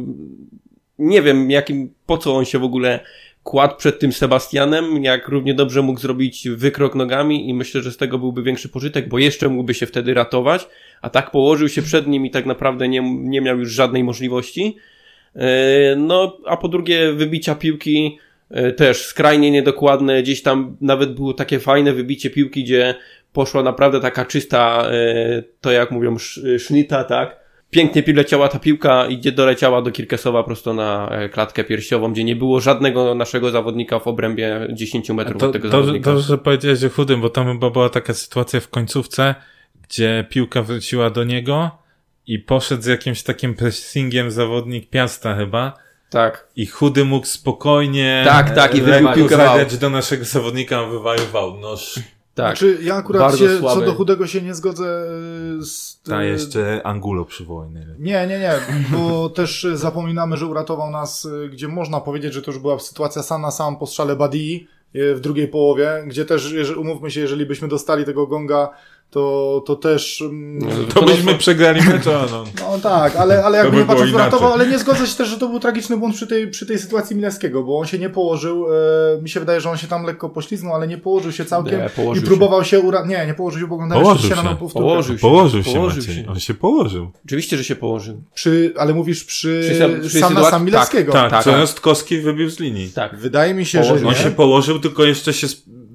Speaker 1: nie wiem, jakim, po co on się w ogóle kładł przed tym Sebastianem, jak równie dobrze mógł zrobić wykrok nogami i myślę, że z tego byłby większy pożytek, bo jeszcze mógłby się wtedy ratować, a tak położył się przed nim i tak naprawdę nie, nie miał już żadnej możliwości. Yy, No, a po drugie, wybicia piłki yy, też skrajnie niedokładne. Gdzieś tam nawet było takie fajne wybicie piłki, gdzie poszła naprawdę taka czysta, yy, to jak mówią, sz- sznita, tak? Pięknie leciała ta piłka i gdzie doleciała do Kirkesowa prosto na e, klatkę piersiową, gdzie nie było żadnego naszego zawodnika w obrębie 10 metrów
Speaker 3: To,
Speaker 1: od tego
Speaker 3: to,
Speaker 1: zawodnika.
Speaker 3: to, że powiedziałeś o chudym, bo tam chyba była taka sytuacja w końcówce, gdzie piłka wróciła do niego i poszedł z jakimś takim pressingiem zawodnik Piasta chyba
Speaker 1: Tak.
Speaker 3: i chudy mógł spokojnie
Speaker 1: Tak, tak, i
Speaker 3: e,
Speaker 1: wybił piłkę
Speaker 3: do naszego zawodnika, wywalił w aut.
Speaker 1: Tak.
Speaker 2: Znaczy, ja akurat
Speaker 1: Bardzo
Speaker 2: się, co do chudego się nie zgodzę y, z...
Speaker 3: ta jeszcze Angulo najlepiej.
Speaker 2: Nie, nie, nie, bo też zapominamy, że uratował nas, y, gdzie można powiedzieć, że to już była sytuacja sam na sam po strzale Badii y, w drugiej połowie, gdzie też, jeżeli- umówmy się, jeżeli byśmy dostali tego gonga, to, to też... mm,
Speaker 3: To byśmy przegrali mecz, no.
Speaker 2: No tak, ale, ale jakby
Speaker 3: by
Speaker 2: patrząc uratował,
Speaker 3: inaczej.
Speaker 2: ale nie zgodzę się też, że to był tragiczny błąd przy tej, przy tej sytuacji Milewskiego, bo on się nie położył, e, mi się wydaje, że on się tam lekko pośliznął, ale nie położył się całkiem
Speaker 1: Nie, położył
Speaker 2: i próbował się, ura... nie, nie położył się, bo oglądałem
Speaker 3: Położył
Speaker 2: jeszcze się na
Speaker 3: się.
Speaker 2: powtórkę.
Speaker 1: Położył się.
Speaker 3: Położył się
Speaker 1: Położył
Speaker 3: Maciej,
Speaker 1: się.
Speaker 3: on się położył.
Speaker 1: Oczywiście, że się położył.
Speaker 2: Przy, ale mówisz przy,
Speaker 1: Przy sam- przy
Speaker 2: sam
Speaker 1: sytuacji-
Speaker 2: sam Milewskiego.
Speaker 3: Tak,
Speaker 1: tak,
Speaker 3: co
Speaker 1: tak.
Speaker 3: Rostkowski wybił z linii.
Speaker 1: Tak.
Speaker 2: Wydaje mi się,
Speaker 1: Położył
Speaker 2: że
Speaker 3: On się położył, tylko jeszcze się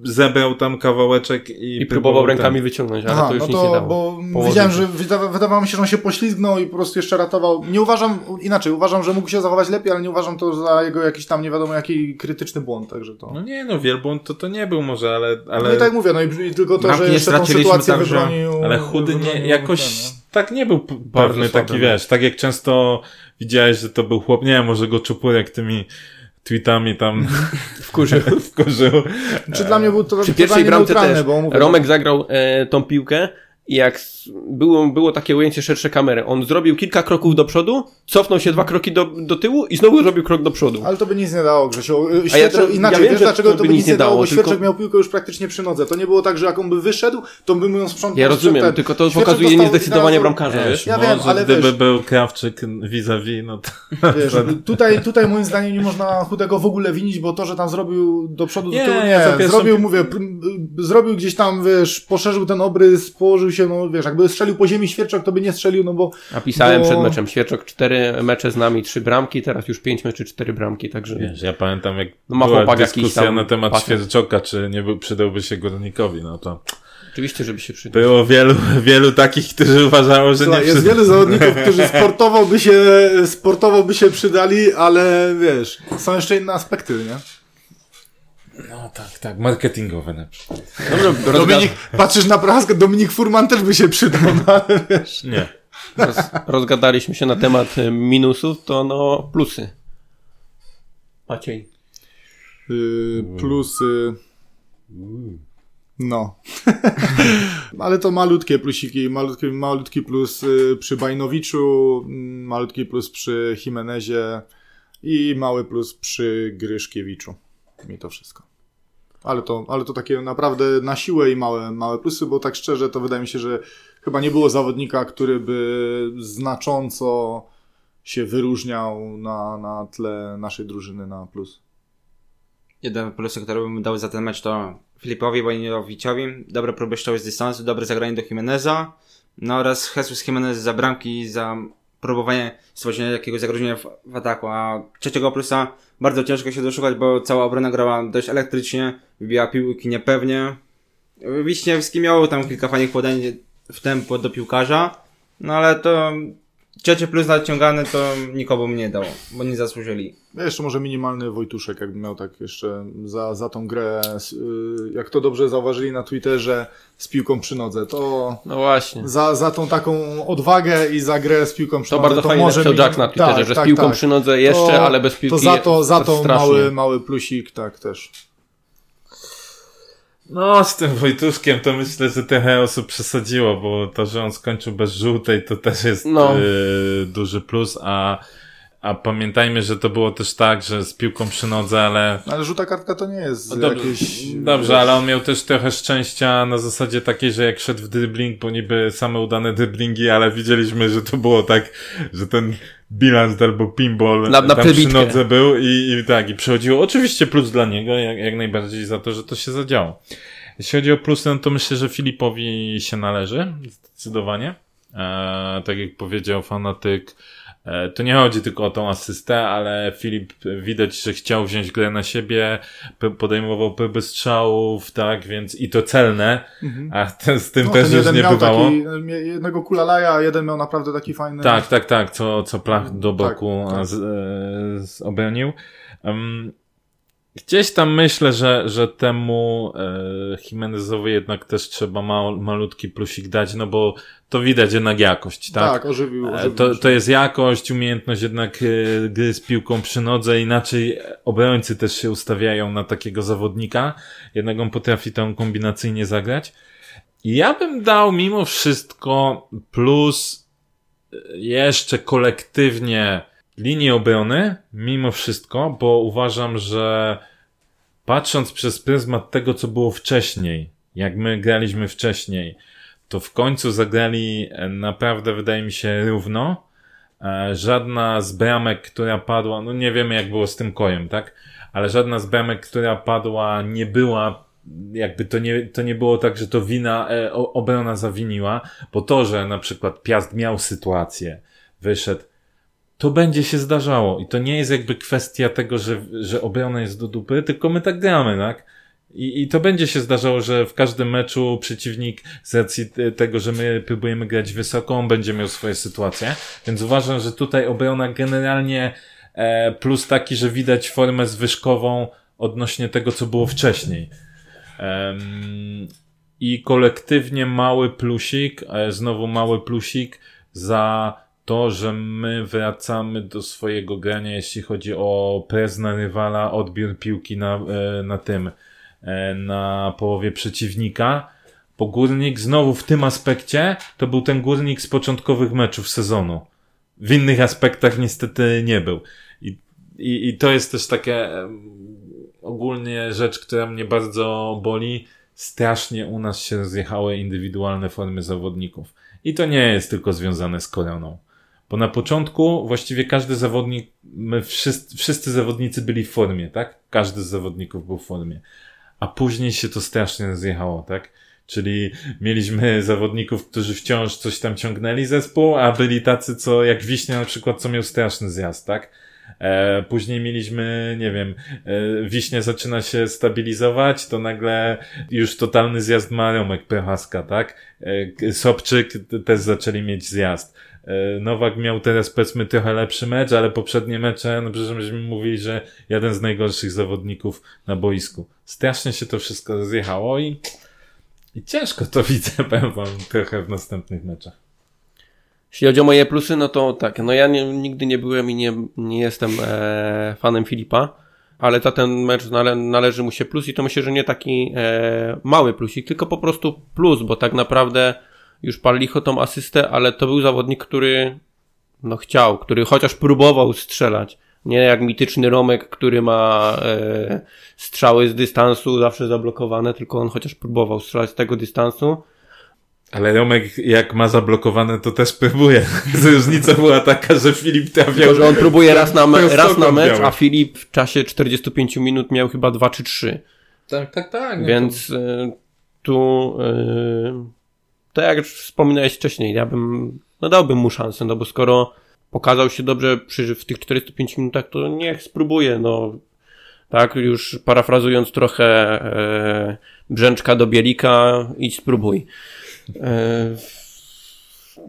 Speaker 3: zebrał tam kawałeczek i,
Speaker 1: I próbował rękami
Speaker 3: ten-
Speaker 1: wyciągnąć, ale
Speaker 2: Aha,
Speaker 1: to już
Speaker 2: no
Speaker 1: nic
Speaker 2: to,
Speaker 1: nie dało.
Speaker 2: bo
Speaker 1: Położył
Speaker 2: widziałem, że wyda- wydawało mi się, że on się poślizgnął i po prostu jeszcze ratował. Nie uważam, inaczej, uważam, że mógł się zachować lepiej, ale nie uważam to za jego jakiś tam nie wiadomo jaki krytyczny błąd, także to.
Speaker 3: No nie, no wielbłąd to to nie był może, ale... ale...
Speaker 2: No i tak mówię, no i, i tylko to, że
Speaker 4: nie
Speaker 2: jeszcze tą sytuację
Speaker 4: także-
Speaker 2: wybronił.
Speaker 3: Ale chudy nie,
Speaker 2: wybronił
Speaker 3: jakoś
Speaker 2: ten,
Speaker 3: tak nie był p-
Speaker 1: Bardzo
Speaker 3: pewny
Speaker 1: słaby
Speaker 3: taki, wiesz, tak jak często widziałeś, że to był chłop, nie wiem, może go Czupurek tymi tweetami tam
Speaker 1: Wkurzył.
Speaker 3: wkurzył.
Speaker 2: Czy dla mnie był to
Speaker 1: Przy pierwszej bramce też
Speaker 2: bo mówię,
Speaker 1: Romek zagrał e, tą piłkę i jak było, było takie ujęcie szersze kamery, on zrobił kilka kroków do przodu, cofnął się dwa kroki do, do tyłu i znowu zrobił krok do przodu.
Speaker 2: Ale to by nic nie dało, Grzesiu.
Speaker 1: A ja
Speaker 2: Świerczek,
Speaker 1: to-
Speaker 2: inaczej,
Speaker 1: ja wiem,
Speaker 2: wiesz
Speaker 1: że
Speaker 2: dlaczego to by nic nie dało, bo
Speaker 1: tylko-
Speaker 2: Świerczek miał piłkę już praktycznie przy nodze. To nie było tak, że jak on by wyszedł, to by mu ją sprzątnął.
Speaker 1: Ja rozumiem,
Speaker 2: ten-
Speaker 1: tylko to
Speaker 2: Świerczek
Speaker 1: pokazuje niezdecydowanie bramkarza, wiesz?
Speaker 2: Ja
Speaker 3: może
Speaker 2: wiem, ale
Speaker 3: gdyby
Speaker 2: wiesz-
Speaker 3: był Krawczyk vis-a-vis, no to...
Speaker 2: Wiesz, tutaj, tutaj moim zdaniem nie można chudego w ogóle winić, bo to, że tam zrobił do przodu, do
Speaker 3: Nie,
Speaker 2: tyłu, nie.
Speaker 3: pierwszą
Speaker 2: Zrobił, mówię, zrobił gdzieś tam, wiesz, poszerzył ten obrys, położył się, no wiesz, jakby strzelił po ziemi Świerczok, to by nie strzelił, no bo
Speaker 1: A pisałem
Speaker 2: bo-
Speaker 1: przed meczem, Świerczok cztery mecze z nami, trzy bramki, teraz już pięć meczy, cztery bramki, także
Speaker 3: Wiesz, ja pamiętam jak
Speaker 1: No ma
Speaker 3: była dyskusja
Speaker 1: tam
Speaker 3: na temat
Speaker 1: patent.
Speaker 3: Świerczoka, czy nie był, przydałby się Górnikowi, no to
Speaker 1: oczywiście, żeby się przydał.
Speaker 3: było wielu, wielu takich, którzy uważało, że
Speaker 2: Słuchaj,
Speaker 3: nie
Speaker 2: jest
Speaker 3: przyda.
Speaker 2: wielu zawodników, którzy sportowo by się, sportowo by się przydali, ale wiesz, są jeszcze inne aspekty, nie?
Speaker 3: No tak, tak, marketingowe na przykład.
Speaker 1: Dobra,
Speaker 2: Dominik, patrzysz na praskę, Dominik Furman też by się przydał, no ale wiesz.
Speaker 3: Nie.
Speaker 1: roz, rozgadaliśmy się na temat e, minusów, to no plusy. Maciej.
Speaker 2: Yy, plusy. No. Ale to malutkie plusiki. Malutki, malutki plus y, przy Bajnowiczu, mm, malutki plus przy Jimenezie i mały plus przy Gryszkiewiczu. I to wszystko. Ale to, ale to takie naprawdę na siłę i małe, małe plusy, bo tak szczerze to wydaje mi się, że chyba nie było zawodnika, który by znacząco się wyróżniał na, na tle naszej drużyny na plus.
Speaker 4: Jeden plus, który bym dał za ten mecz to Filipowi Bojnowiciowi. Dobre próby strzału z dystansu, dobre zagranie do Jimeneza. No oraz Jesus Jimenez za bramki, za próbowanie stworzenia jakiegoś zagrożenia w, w ataku. A trzeciego plusa bardzo ciężko się doszukać, bo cała obrona grała dość elektrycznie, wybijała piłki niepewnie. Wiśniewski miał tam kilka fajnych podań w tempo do piłkarza, no ale to trzecie plus nadciągane to nikomu nie dało, bo nie zasłużyli.
Speaker 2: Ja jeszcze może minimalny Wojtuszek, jakby miał tak jeszcze za, za tą grę, y, jak to dobrze zauważyli na Twitterze, z piłką przy nodze, to
Speaker 1: No właśnie.
Speaker 2: za, za tą taką odwagę i za grę z piłką przy
Speaker 1: To
Speaker 2: nodze,
Speaker 1: bardzo fajnie
Speaker 2: może
Speaker 1: napisał
Speaker 2: mi-
Speaker 1: Jack na Twitterze,
Speaker 2: tak,
Speaker 1: że z
Speaker 2: tak,
Speaker 1: piłką
Speaker 2: tak.
Speaker 1: przy nodze jeszcze,
Speaker 2: To-
Speaker 1: ale bez piłki
Speaker 2: To za to, za to
Speaker 1: strasznie.
Speaker 2: mały, mały plusik, tak też.
Speaker 3: No, z tym Wojtuszkiem to myślę, że trochę osób przesadziło, bo to, że on skończył bez żółtej, to też jest
Speaker 1: No.
Speaker 3: y, duży plus, a, a pamiętajmy, że to było też tak, że z piłką przy nodze, ale...
Speaker 2: Ale żółta kartka to nie jest
Speaker 3: No dobrze,
Speaker 2: jakieś...
Speaker 3: dobrze, ale on miał też trochę szczęścia na zasadzie takiej, że jak szedł w dribbling, bo niby same udane dribblingi, ale widzieliśmy, że to było tak, że ten bilans albo pinball
Speaker 1: Na- na
Speaker 3: tam przy nodze był i, i tak, i przychodziło. Oczywiście plus dla niego, jak, jak najbardziej za to, że to się zadziało. Jeśli chodzi o plusy, no to myślę, że Filipowi się należy, zdecydowanie. E, tak jak powiedział fanatyk, to nie chodzi tylko o tą asystę, ale Filip widać, że chciał wziąć grę na siebie, podejmował próby strzałów, tak, więc i to celne, a ten, z tym
Speaker 2: No,
Speaker 3: też już nie bywało.
Speaker 2: taki, mie- jednego kulalaja, a jeden miał naprawdę taki fajny...
Speaker 3: Tak, tak, tak, co, co plach do boku
Speaker 2: tak, tak.
Speaker 3: Z, e, z, obronił. Um, gdzieś tam myślę, że, że temu e, Jimenezowi jednak też trzeba mal, malutki plusik dać, no bo to widać jednak jakość, tak?
Speaker 2: Tak, ożywił.
Speaker 3: E,
Speaker 2: ożywił
Speaker 3: To, to jest jakość, umiejętność jednak e, gry z piłką przy nodze, inaczej obrońcy też się ustawiają na takiego zawodnika, jednak on potrafi tam kombinacyjnie zagrać. Ja bym dał mimo wszystko plus e, jeszcze kolektywnie linii obrony, mimo wszystko, bo uważam, że patrząc przez pryzmat tego, co było wcześniej, jak my graliśmy wcześniej, to w końcu zagrali e, naprawdę, wydaje mi się, równo. E, Żadna z bramek, która padła, no nie wiemy jak było z tym kojem, tak? Ale żadna z bramek, która padła, nie była, jakby to nie, to nie było tak, że to wina, e, obrona zawiniła, bo to, że na przykład Piast miał sytuację, wyszedł, to będzie się zdarzało. I to nie jest jakby kwestia tego, że, że obrona jest do dupy, tylko my tak gramy, tak? I, I to będzie się zdarzało, że w każdym meczu przeciwnik z racji te- tego, że my próbujemy grać wysoko, on będzie miał swoje sytuacje. Więc uważam, że tutaj obrona generalnie e, plus taki, że widać formę zwyżkową odnośnie tego, co było wcześniej. Em, I kolektywnie mały plusik, e, znowu mały plusik za to, że my wracamy do swojego grania, jeśli chodzi o pres na rywala, odbiór piłki na, e, na tym, e, na połowie przeciwnika. Bo górnik znowu w tym aspekcie to był ten górnik z początkowych meczów sezonu. W innych aspektach niestety nie był. I, i, i to jest też takie ogólnie rzecz, która mnie bardzo boli. Strasznie u nas się rozjechały indywidualne formy zawodników. I to nie jest tylko związane z koroną. Bo na początku właściwie każdy zawodnik, my wszyscy, wszyscy zawodnicy byli w formie, tak? Każdy z zawodników był w formie. A później się to strasznie rozjechało, tak? Czyli mieliśmy zawodników, którzy wciąż coś tam ciągnęli zespół, a byli tacy, co jak Wiśnia na przykład, co miał straszny zjazd, tak? E, później mieliśmy, nie wiem, e, Wiśnia zaczyna się stabilizować, to nagle już totalny zjazd ma Romek Prochaska, tak? E, Sobczyk też zaczęli mieć zjazd. E, Nowak miał teraz powiedzmy trochę lepszy mecz, ale poprzednie mecze, no przecież myśmy mówili, że jeden z najgorszych zawodników na boisku. Strasznie się to wszystko rozjechało i, i ciężko to widzę, powiem wam, trochę w następnych meczach.
Speaker 1: Jeśli chodzi o moje plusy, no to tak, no ja nie, nigdy nie byłem i nie, nie jestem e, fanem Filipa, ale za ten mecz nale, należy mu się plus i to myślę, że nie taki e, mały plusik, tylko po prostu plus, bo tak naprawdę już pal licho tą asystę, ale to był zawodnik, który no chciał, który chociaż próbował strzelać. Nie jak mityczny Romek, który ma e, strzały z dystansu zawsze zablokowane, tylko on chociaż próbował strzelać z tego dystansu.
Speaker 3: Ale Romek, jak ma zablokowane, to też próbuje. Różnica była taka, że Filip trafiał.
Speaker 1: Tylko, że on próbuje raz na, me- raz na mecz, a Filip w czasie 45 minut miał chyba 2 czy 3.
Speaker 3: Tak, tak, tak.
Speaker 1: Więc y, tu, y, to jak już wspominałeś wcześniej, ja bym, no dałbym mu szansę, no bo skoro pokazał się dobrze przy, w tych 45 minutach, to niech spróbuje, no. Tak, już parafrazując trochę e, Brzęczka do Bielika, idź spróbuj. E,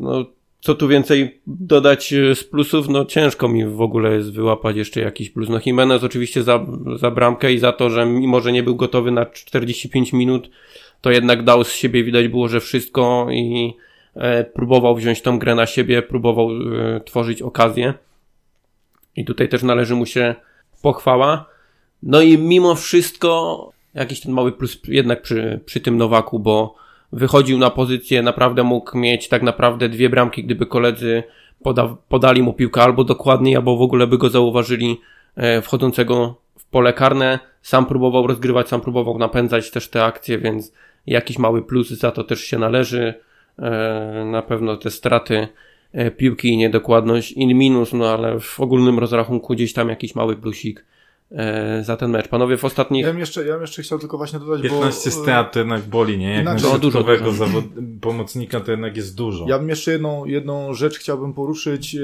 Speaker 1: no, co tu więcej dodać e, z plusów? No ciężko mi w ogóle jest wyłapać jeszcze jakiś plus. No Jimenez oczywiście za, za bramkę i za to, że mimo, że nie był gotowy na 45 minut, to jednak dał z siebie, widać było, że wszystko i e, próbował wziąć tą grę na siebie, próbował e, tworzyć okazję. I tutaj też należy mu się pochwała. No i mimo wszystko jakiś ten mały plus jednak przy, przy tym Nowaku, bo wychodził na pozycję, naprawdę mógł mieć tak naprawdę dwie bramki, gdyby koledzy poda, podali mu piłkę albo dokładniej, albo w ogóle by go zauważyli e, wchodzącego w pole karne. Sam próbował rozgrywać, sam próbował napędzać też te akcje, więc jakiś mały plus za to też się należy. E, na pewno te straty e, piłki i niedokładność in minus, no ale w ogólnym rozrachunku gdzieś tam jakiś mały plusik e, za ten mecz. Panowie w ostatnich...
Speaker 2: Ja bym jeszcze, ja bym jeszcze chciał tylko właśnie dodać,
Speaker 3: 15
Speaker 2: bo...
Speaker 3: strat to jednak boli, nie? Jak
Speaker 2: Inaczej-
Speaker 3: na
Speaker 1: No, dużo, dużo.
Speaker 3: zawod... pomocnika to jednak jest dużo.
Speaker 2: Ja bym jeszcze jedną, jedną rzecz chciałbym poruszyć,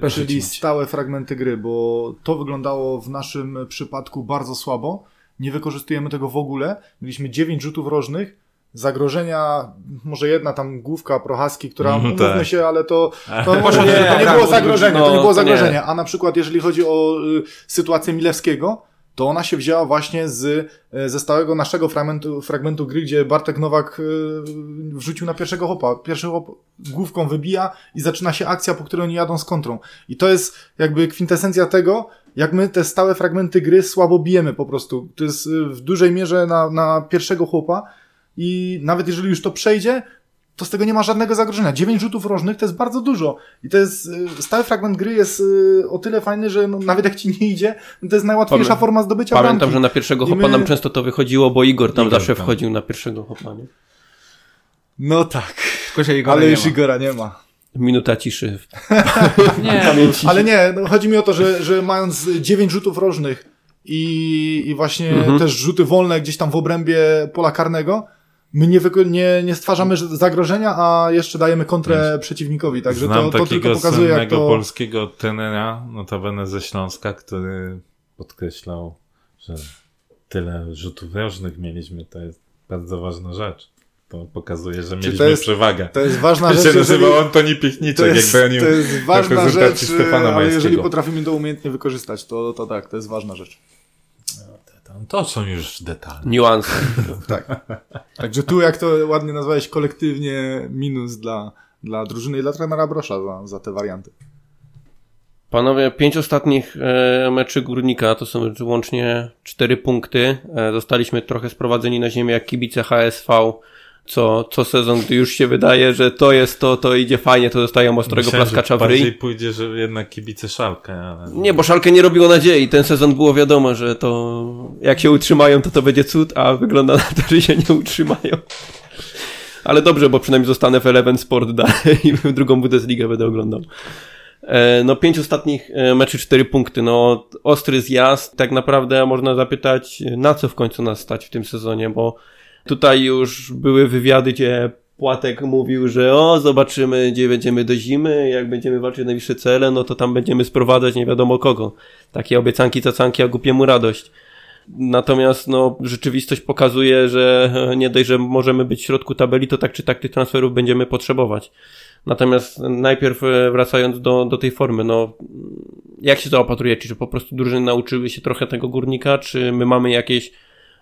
Speaker 3: Proszę
Speaker 2: czyli stałe fragmenty gry, bo to wyglądało w naszym przypadku bardzo słabo. Nie wykorzystujemy tego w ogóle. Mieliśmy 9 rzutów rożnych, zagrożenia, może jedna tam główka Prochaski, która, umówmy
Speaker 3: tak.
Speaker 2: się, ale to, to, nie,
Speaker 4: się
Speaker 2: to nie było
Speaker 4: no,
Speaker 2: zagrożenie, to nie
Speaker 1: no,
Speaker 2: było zagrożenie. A na przykład jeżeli chodzi o y, sytuację Milewskiego, to ona się wzięła właśnie z, e, ze stałego naszego fragmentu, fragmentu gry, gdzie Bartek Nowak e, wrzucił na pierwszego hopa. Pierwszy hop główką wybija i zaczyna się akcja, po której oni jadą z kontrą. I to jest jakby kwintesencja tego, jak my te stałe fragmenty gry słabo bijemy po prostu. To jest e, w dużej mierze na, na pierwszego chłopa i nawet jeżeli już to przejdzie, to z tego nie ma żadnego zagrożenia. Dziewięć rzutów rożnych to jest bardzo dużo. I to jest, y, stały fragment gry jest y, o tyle fajny, że no, nawet jak ci nie idzie, no to jest najłatwiejsza
Speaker 1: Pamię-
Speaker 2: forma zdobycia
Speaker 1: Pamiętam,
Speaker 2: bramki.
Speaker 1: że na pierwszego
Speaker 2: I
Speaker 1: hopa
Speaker 2: my-
Speaker 1: nam często to wychodziło, bo Igor tam
Speaker 3: Igor
Speaker 1: zawsze
Speaker 3: tam.
Speaker 1: wchodził na pierwszego hopa, nie?
Speaker 2: No tak,
Speaker 4: Tylko się Igora
Speaker 2: ale
Speaker 4: nie
Speaker 2: już
Speaker 4: ma.
Speaker 2: Igora nie ma.
Speaker 1: Minuta ciszy.
Speaker 4: Nie,
Speaker 2: Ale nie, no, chodzi mi o to, że, że mając dziewięć rzutów rożnych i, i właśnie
Speaker 1: Mhm.
Speaker 2: też rzuty wolne gdzieś tam w obrębie pola karnego, my nie, nie, nie stwarzamy zagrożenia, a jeszcze dajemy kontrę przeciwnikowi. Także
Speaker 3: Znam
Speaker 2: to, to
Speaker 3: takiego
Speaker 2: tylko pokazuje, jak to...
Speaker 3: polskiego tenera, notabene ze Śląska, który podkreślał, że tyle rzutów rożnych mieliśmy, to jest bardzo ważna rzecz. To pokazuje, że mieliśmy
Speaker 2: to jest-
Speaker 3: przewagę.
Speaker 2: To jest ważna rzecz,
Speaker 3: się
Speaker 2: jeżeli...
Speaker 3: nazywał Antoni Piechniczek,
Speaker 2: jest,
Speaker 3: jak bronił
Speaker 2: to jest ważna rzecz,
Speaker 3: Stefana
Speaker 2: ale jeżeli potrafimy to umiejętnie wykorzystać, to, to tak, to jest ważna rzecz.
Speaker 3: To są już detale.
Speaker 1: Niuanse.
Speaker 2: Tak. Także tu, jak to ładnie nazwałeś, kolektywnie minus dla, dla drużyny i dla trenera Brosza za, za te warianty.
Speaker 1: Panowie, pięć ostatnich e, meczy Górnika to są łącznie cztery punkty. E, zostaliśmy trochę sprowadzeni na ziemię jak kibice HSV. Co, co sezon, gdy już się wydaje, że to jest to, to idzie fajnie, to dostają ostrego
Speaker 3: Myślałem,
Speaker 1: plaskacza w ryj.
Speaker 3: bardziej pójdzie, że jednak kibice szalkę, ale...
Speaker 1: Nie, bo Szalkę nie robiło nadziei. Ten sezon było wiadomo, że to jak się utrzymają, to to będzie cud, a wygląda na to, że się nie utrzymają. Ale dobrze, bo przynajmniej zostanę w Eleven Sport dalej i drugą Bundesligę będę oglądał. E, No, pięć ostatnich e, meczy, cztery punkty. No, ostry zjazd. Tak naprawdę można zapytać, na co w końcu nas stać w tym sezonie, bo tutaj już były wywiady, gdzie Płatek mówił, że o, zobaczymy, gdzie będziemy do zimy, jak będziemy walczyć o najwyższe cele, no to tam będziemy sprowadzać nie wiadomo kogo. Takie obiecanki, cacanki, a głupiemu radość. Natomiast no, rzeczywistość pokazuje, że nie dość, że możemy być w środku tabeli, to tak czy tak tych transferów będziemy potrzebować. Natomiast najpierw e, wracając do, do tej formy, no jak się to opatruje? Czy po prostu drużyny nauczyły się trochę tego górnika, czy my mamy jakieś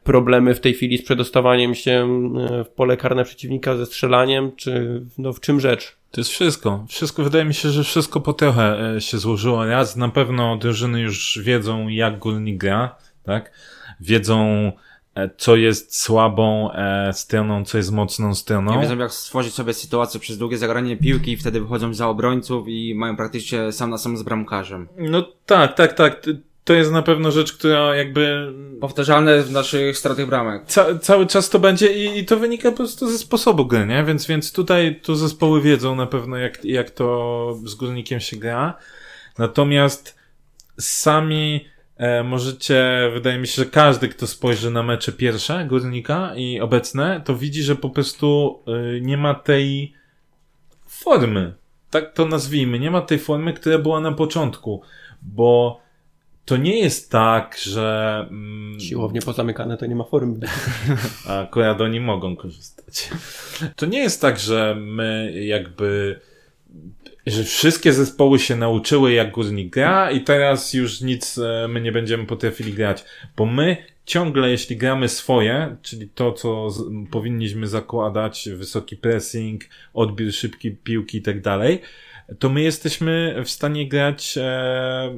Speaker 1: problemy w tej chwili z przedostawaniem się e, w pole karne przeciwnika, ze strzelaniem, czy no w czym rzecz?
Speaker 3: To jest wszystko. Wszystko, wydaje mi się, że wszystko po trochę e, się złożyło. Raz na pewno drużyny już wiedzą, jak górnik gra, tak? Wiedzą, e, co jest słabą e, stroną, co jest mocną stroną.
Speaker 4: Nie wiedzą jak stworzyć sobie sytuację przez długie zagranie piłki i wtedy wychodzą za obrońców i mają praktycznie sam na sam z bramkarzem.
Speaker 3: No tak, tak, tak. To jest na pewno rzecz, która jakby
Speaker 4: Powtarzalne w naszych stratach bramek.
Speaker 3: ca cały czas to będzie i, i to wynika po prostu ze sposobu gry, nie? Więc, więc tutaj tu zespoły wiedzą na pewno, jak, jak to z górnikiem się gra. Natomiast sami e, możecie, wydaje mi się, że każdy, kto spojrzy na mecze pierwsze górnika i obecne, to widzi, że po prostu e, nie ma tej formy. Tak to nazwijmy. Nie ma tej formy, która była na początku. Bo to nie jest tak, że. Mm,
Speaker 1: Siłownie pozamykane to nie ma formy.
Speaker 3: a akurat oni mogą korzystać. To nie jest tak, że my jakby, że wszystkie zespoły się nauczyły jak górnik gra i teraz już nic e, my nie będziemy potrafili grać, bo my ciągle jeśli gramy swoje, czyli to co z, powinniśmy zakładać, wysoki pressing, odbiór szybki piłki i tak dalej, to my jesteśmy w stanie grać e,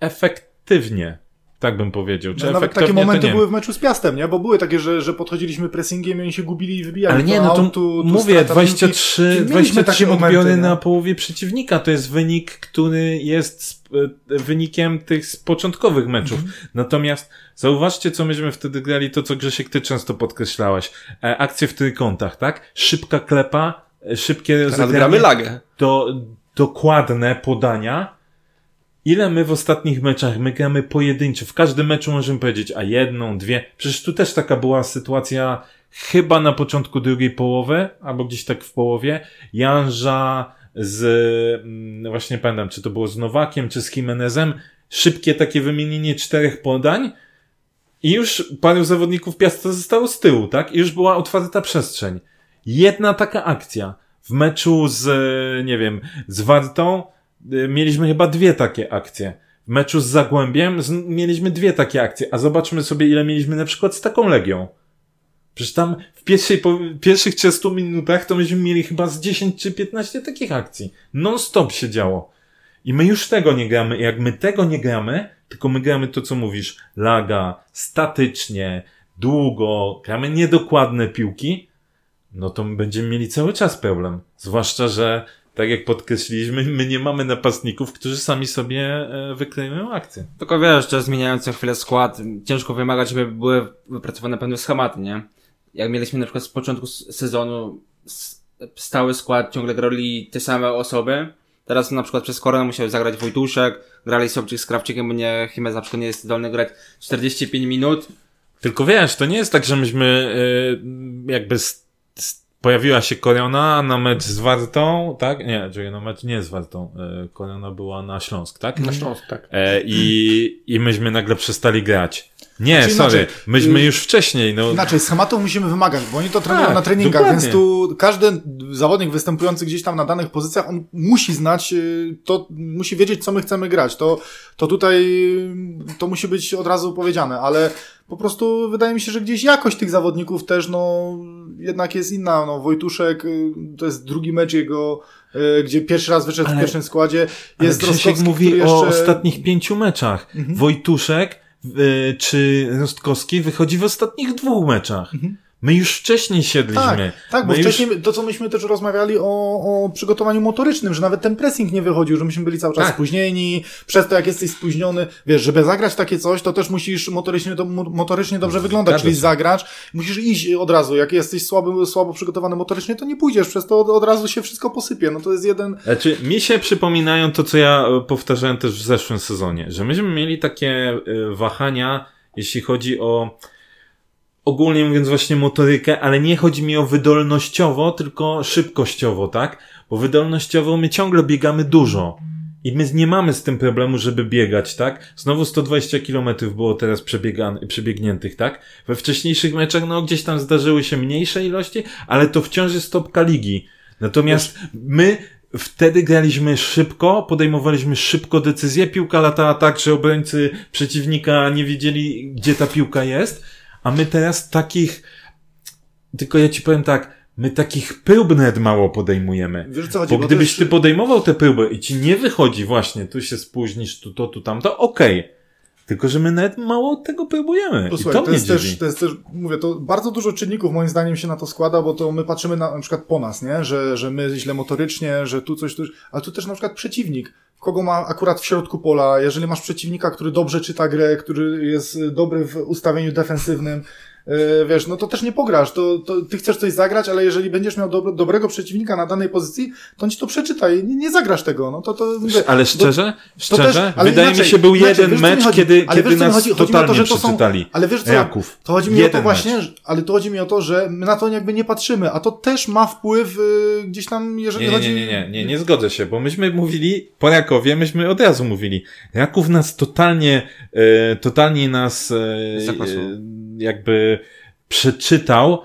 Speaker 3: efektywnie. Tak bym powiedział. Czy
Speaker 2: No, nawet takie momenty były w meczu z Piastem, nie? Bo były takie, że, że podchodziliśmy pressingiem i oni się gubili i wybijali.
Speaker 3: Ale nie, no to
Speaker 2: tu,
Speaker 3: mówię,
Speaker 2: strata
Speaker 3: 23,
Speaker 2: piłki. Mieliśmy
Speaker 3: 23
Speaker 2: takie momenty,
Speaker 3: odbiory
Speaker 2: nie?
Speaker 3: na połowie przeciwnika. To jest wynik, który jest e, wynikiem tych z początkowych meczów.
Speaker 2: Mhm.
Speaker 3: Natomiast zauważcie, co myśmy wtedy grali, to co Grzesiek ty często podkreślałeś. E, akcje w trójkątach, tak? Szybka klepa, e, szybkie
Speaker 1: Teraz
Speaker 3: rozegranie,
Speaker 1: gramy lagę.
Speaker 3: do, dokładne podania. Ile my w ostatnich meczach, my gramy pojedynczo. W każdym meczu możemy powiedzieć, a jedną, dwie. Przecież tu też taka była sytuacja chyba na początku drugiej połowy, albo gdzieś tak w połowie. Janża z, mm, właśnie pamiętam, czy to było z Nowakiem, czy z Jimenezem. Szybkie takie wymienienie czterech podań. I już paru zawodników Piasta zostało z tyłu, tak? I już była otwarta przestrzeń. Jedna taka akcja. W meczu z, nie wiem, z Wartą mieliśmy chyba dwie takie akcje. W meczu z Zagłębiem z, mieliśmy dwie takie akcje. A zobaczmy sobie, ile mieliśmy na przykład z taką Legią. Przecież tam w pierwszej, po, pierwszych 30 minutach to myśmy mieli chyba z 10 czy 15 takich akcji. Non-stop się działo. I my już tego nie gramy. I jak my tego nie gramy, tylko my gramy to, co mówisz, laga, statycznie, długo, gramy niedokładne piłki, no to my będziemy mieli cały czas problem. Zwłaszcza, że tak jak podkreśliliśmy, my nie mamy napastników, którzy sami sobie e, wykreują akcje.
Speaker 4: Tylko wiesz, że zmieniając co chwilę skład, ciężko wymagać, żeby były wypracowane pewne schematy, nie? Jak mieliśmy na przykład z początku sezonu stały skład, ciągle grali te same osoby. Teraz na przykład przez koronę musiał zagrać Wojtuszek, grali Sobczyk z Krawczykiem, bo nie, Chimez na przykład nie jest zdolny grać 45 minut.
Speaker 3: Tylko wiesz, to nie jest tak, że myśmy e, jakby pojawiła się Koriona na mecz z Wartą, tak? Nie, czekaj, no mecz nie z Wartą. E, Koriona była na Śląsk, tak?
Speaker 1: Na Śląsk, tak.
Speaker 3: E, i, I myśmy nagle przestali grać. Nie,
Speaker 2: Znaczy
Speaker 3: sorry,
Speaker 2: inaczej,
Speaker 3: myśmy
Speaker 2: y,
Speaker 3: już wcześniej, no.
Speaker 2: Inaczej, schematów musimy wymagać, bo oni to trenują
Speaker 3: Tak,
Speaker 2: na treningach,
Speaker 3: dokładnie.
Speaker 2: więc tu każdy zawodnik występujący gdzieś tam na danych pozycjach, on musi znać, y, to musi wiedzieć, co my chcemy grać. To, to tutaj y, to musi być od razu powiedziane, ale po prostu wydaje mi się, że gdzieś jakość tych zawodników też, no, jednak jest inna. No, Wojtuszek, to jest drugi mecz jego, gdzie pierwszy raz wyszedł
Speaker 3: Ale-
Speaker 2: w pierwszym składzie.
Speaker 3: Ale
Speaker 2: Jest
Speaker 3: Grzesiek
Speaker 2: Rostkowski,
Speaker 3: mówi o
Speaker 2: jeszcze... Mhm.
Speaker 3: ostatnich pięciu meczach. Wojtuszek y, czy Rostkowski wychodzi w ostatnich dwóch meczach. My już wcześniej siedliśmy.
Speaker 2: Tak, tak, bo
Speaker 3: My już-
Speaker 2: wcześniej to, co myśmy też rozmawiali o, o przygotowaniu motorycznym, że nawet ten pressing nie wychodził, że myśmy byli cały czas
Speaker 3: Tak.
Speaker 2: spóźnieni, przez to jak jesteś spóźniony, wiesz, żeby zagrać takie coś, to też musisz motorycznie, to, mo- motorycznie dobrze wyglądać,
Speaker 3: Zgadza
Speaker 2: czyli zagrać, musisz iść od razu, jak jesteś słabo, słabo przygotowany motorycznie, to nie pójdziesz, przez to od, od razu się wszystko posypie, no to jest jeden,
Speaker 3: Znaczy, mi się przypominają to, co ja e, powtarzałem też w zeszłym sezonie, że myśmy mieli takie e, wahania, jeśli chodzi o ogólnie mówiąc właśnie motorykę, ale nie chodzi mi o wydolnościowo, tylko szybkościowo, tak? Bo wydolnościowo my ciągle biegamy dużo. I my nie mamy z tym problemu, żeby biegać, tak? Znowu 120 km było teraz przebiegniętych, tak? We wcześniejszych meczach, no gdzieś tam zdarzyły się mniejsze ilości, ale to wciąż jest topka ligi. Natomiast my wtedy graliśmy szybko, podejmowaliśmy szybko decyzje, piłka latała tak, że obrońcy przeciwnika nie wiedzieli, gdzie ta piłka jest, a my teraz takich, tylko ja ci powiem tak, my takich prób nawet mało podejmujemy.
Speaker 2: wiesz co chodzi,
Speaker 3: Bo
Speaker 2: bo
Speaker 3: gdybyś
Speaker 2: też-
Speaker 3: ty podejmował te próby i ci nie wychodzi właśnie, tu się spóźnisz, tu to, tu tamto, okej. Tylko, że my nawet mało tego próbujemy.
Speaker 2: Posłuchaj,
Speaker 3: to,
Speaker 2: to, jest też, to jest też, mówię, to bardzo dużo czynników moim zdaniem się na to składa, bo to my patrzymy na, na przykład po nas, nie? Że, że my źle motorycznie, że tu coś, tu, ale tu też na przykład przeciwnik. Kogo ma akurat w środku pola, jeżeli masz przeciwnika, który dobrze czyta grę, który jest dobry w ustawieniu defensywnym, wiesz, no to też nie pograsz. To, to ty chcesz coś zagrać, ale jeżeli będziesz miał dobro, dobrego przeciwnika na danej pozycji, to on ci to przeczyta i nie, nie zagrasz tego. No to, to mówię,
Speaker 3: Ale szczerze,
Speaker 2: to
Speaker 3: szczerze,
Speaker 2: też- ale
Speaker 3: wydaje
Speaker 2: inaczej,
Speaker 3: mi się, był
Speaker 2: inaczej,
Speaker 3: jeden
Speaker 2: wiesz,
Speaker 3: mecz,
Speaker 2: chodzi?
Speaker 3: kiedy,
Speaker 2: Ale
Speaker 3: kiedy
Speaker 2: wiesz,
Speaker 3: nas
Speaker 2: chodzi? Chodzi mi o to,
Speaker 3: totalnie
Speaker 2: że to są-
Speaker 3: przeczytali.
Speaker 2: Ale wiesz co,
Speaker 3: Raków.
Speaker 2: to chodzi mi o to właśnie,
Speaker 3: mecz.
Speaker 2: ale to chodzi mi o to, że my na to jakby nie patrzymy, a to też ma wpływ y, gdzieś tam, jeżeli
Speaker 3: Nie, nie,
Speaker 2: chodzi...
Speaker 3: nie, nie, nie, nie, nie zgodzę się, bo myśmy mówili, po Rakowie, myśmy od razu mówili, Raków nas totalnie, e, totalnie nas e, e, jakby przeczytał.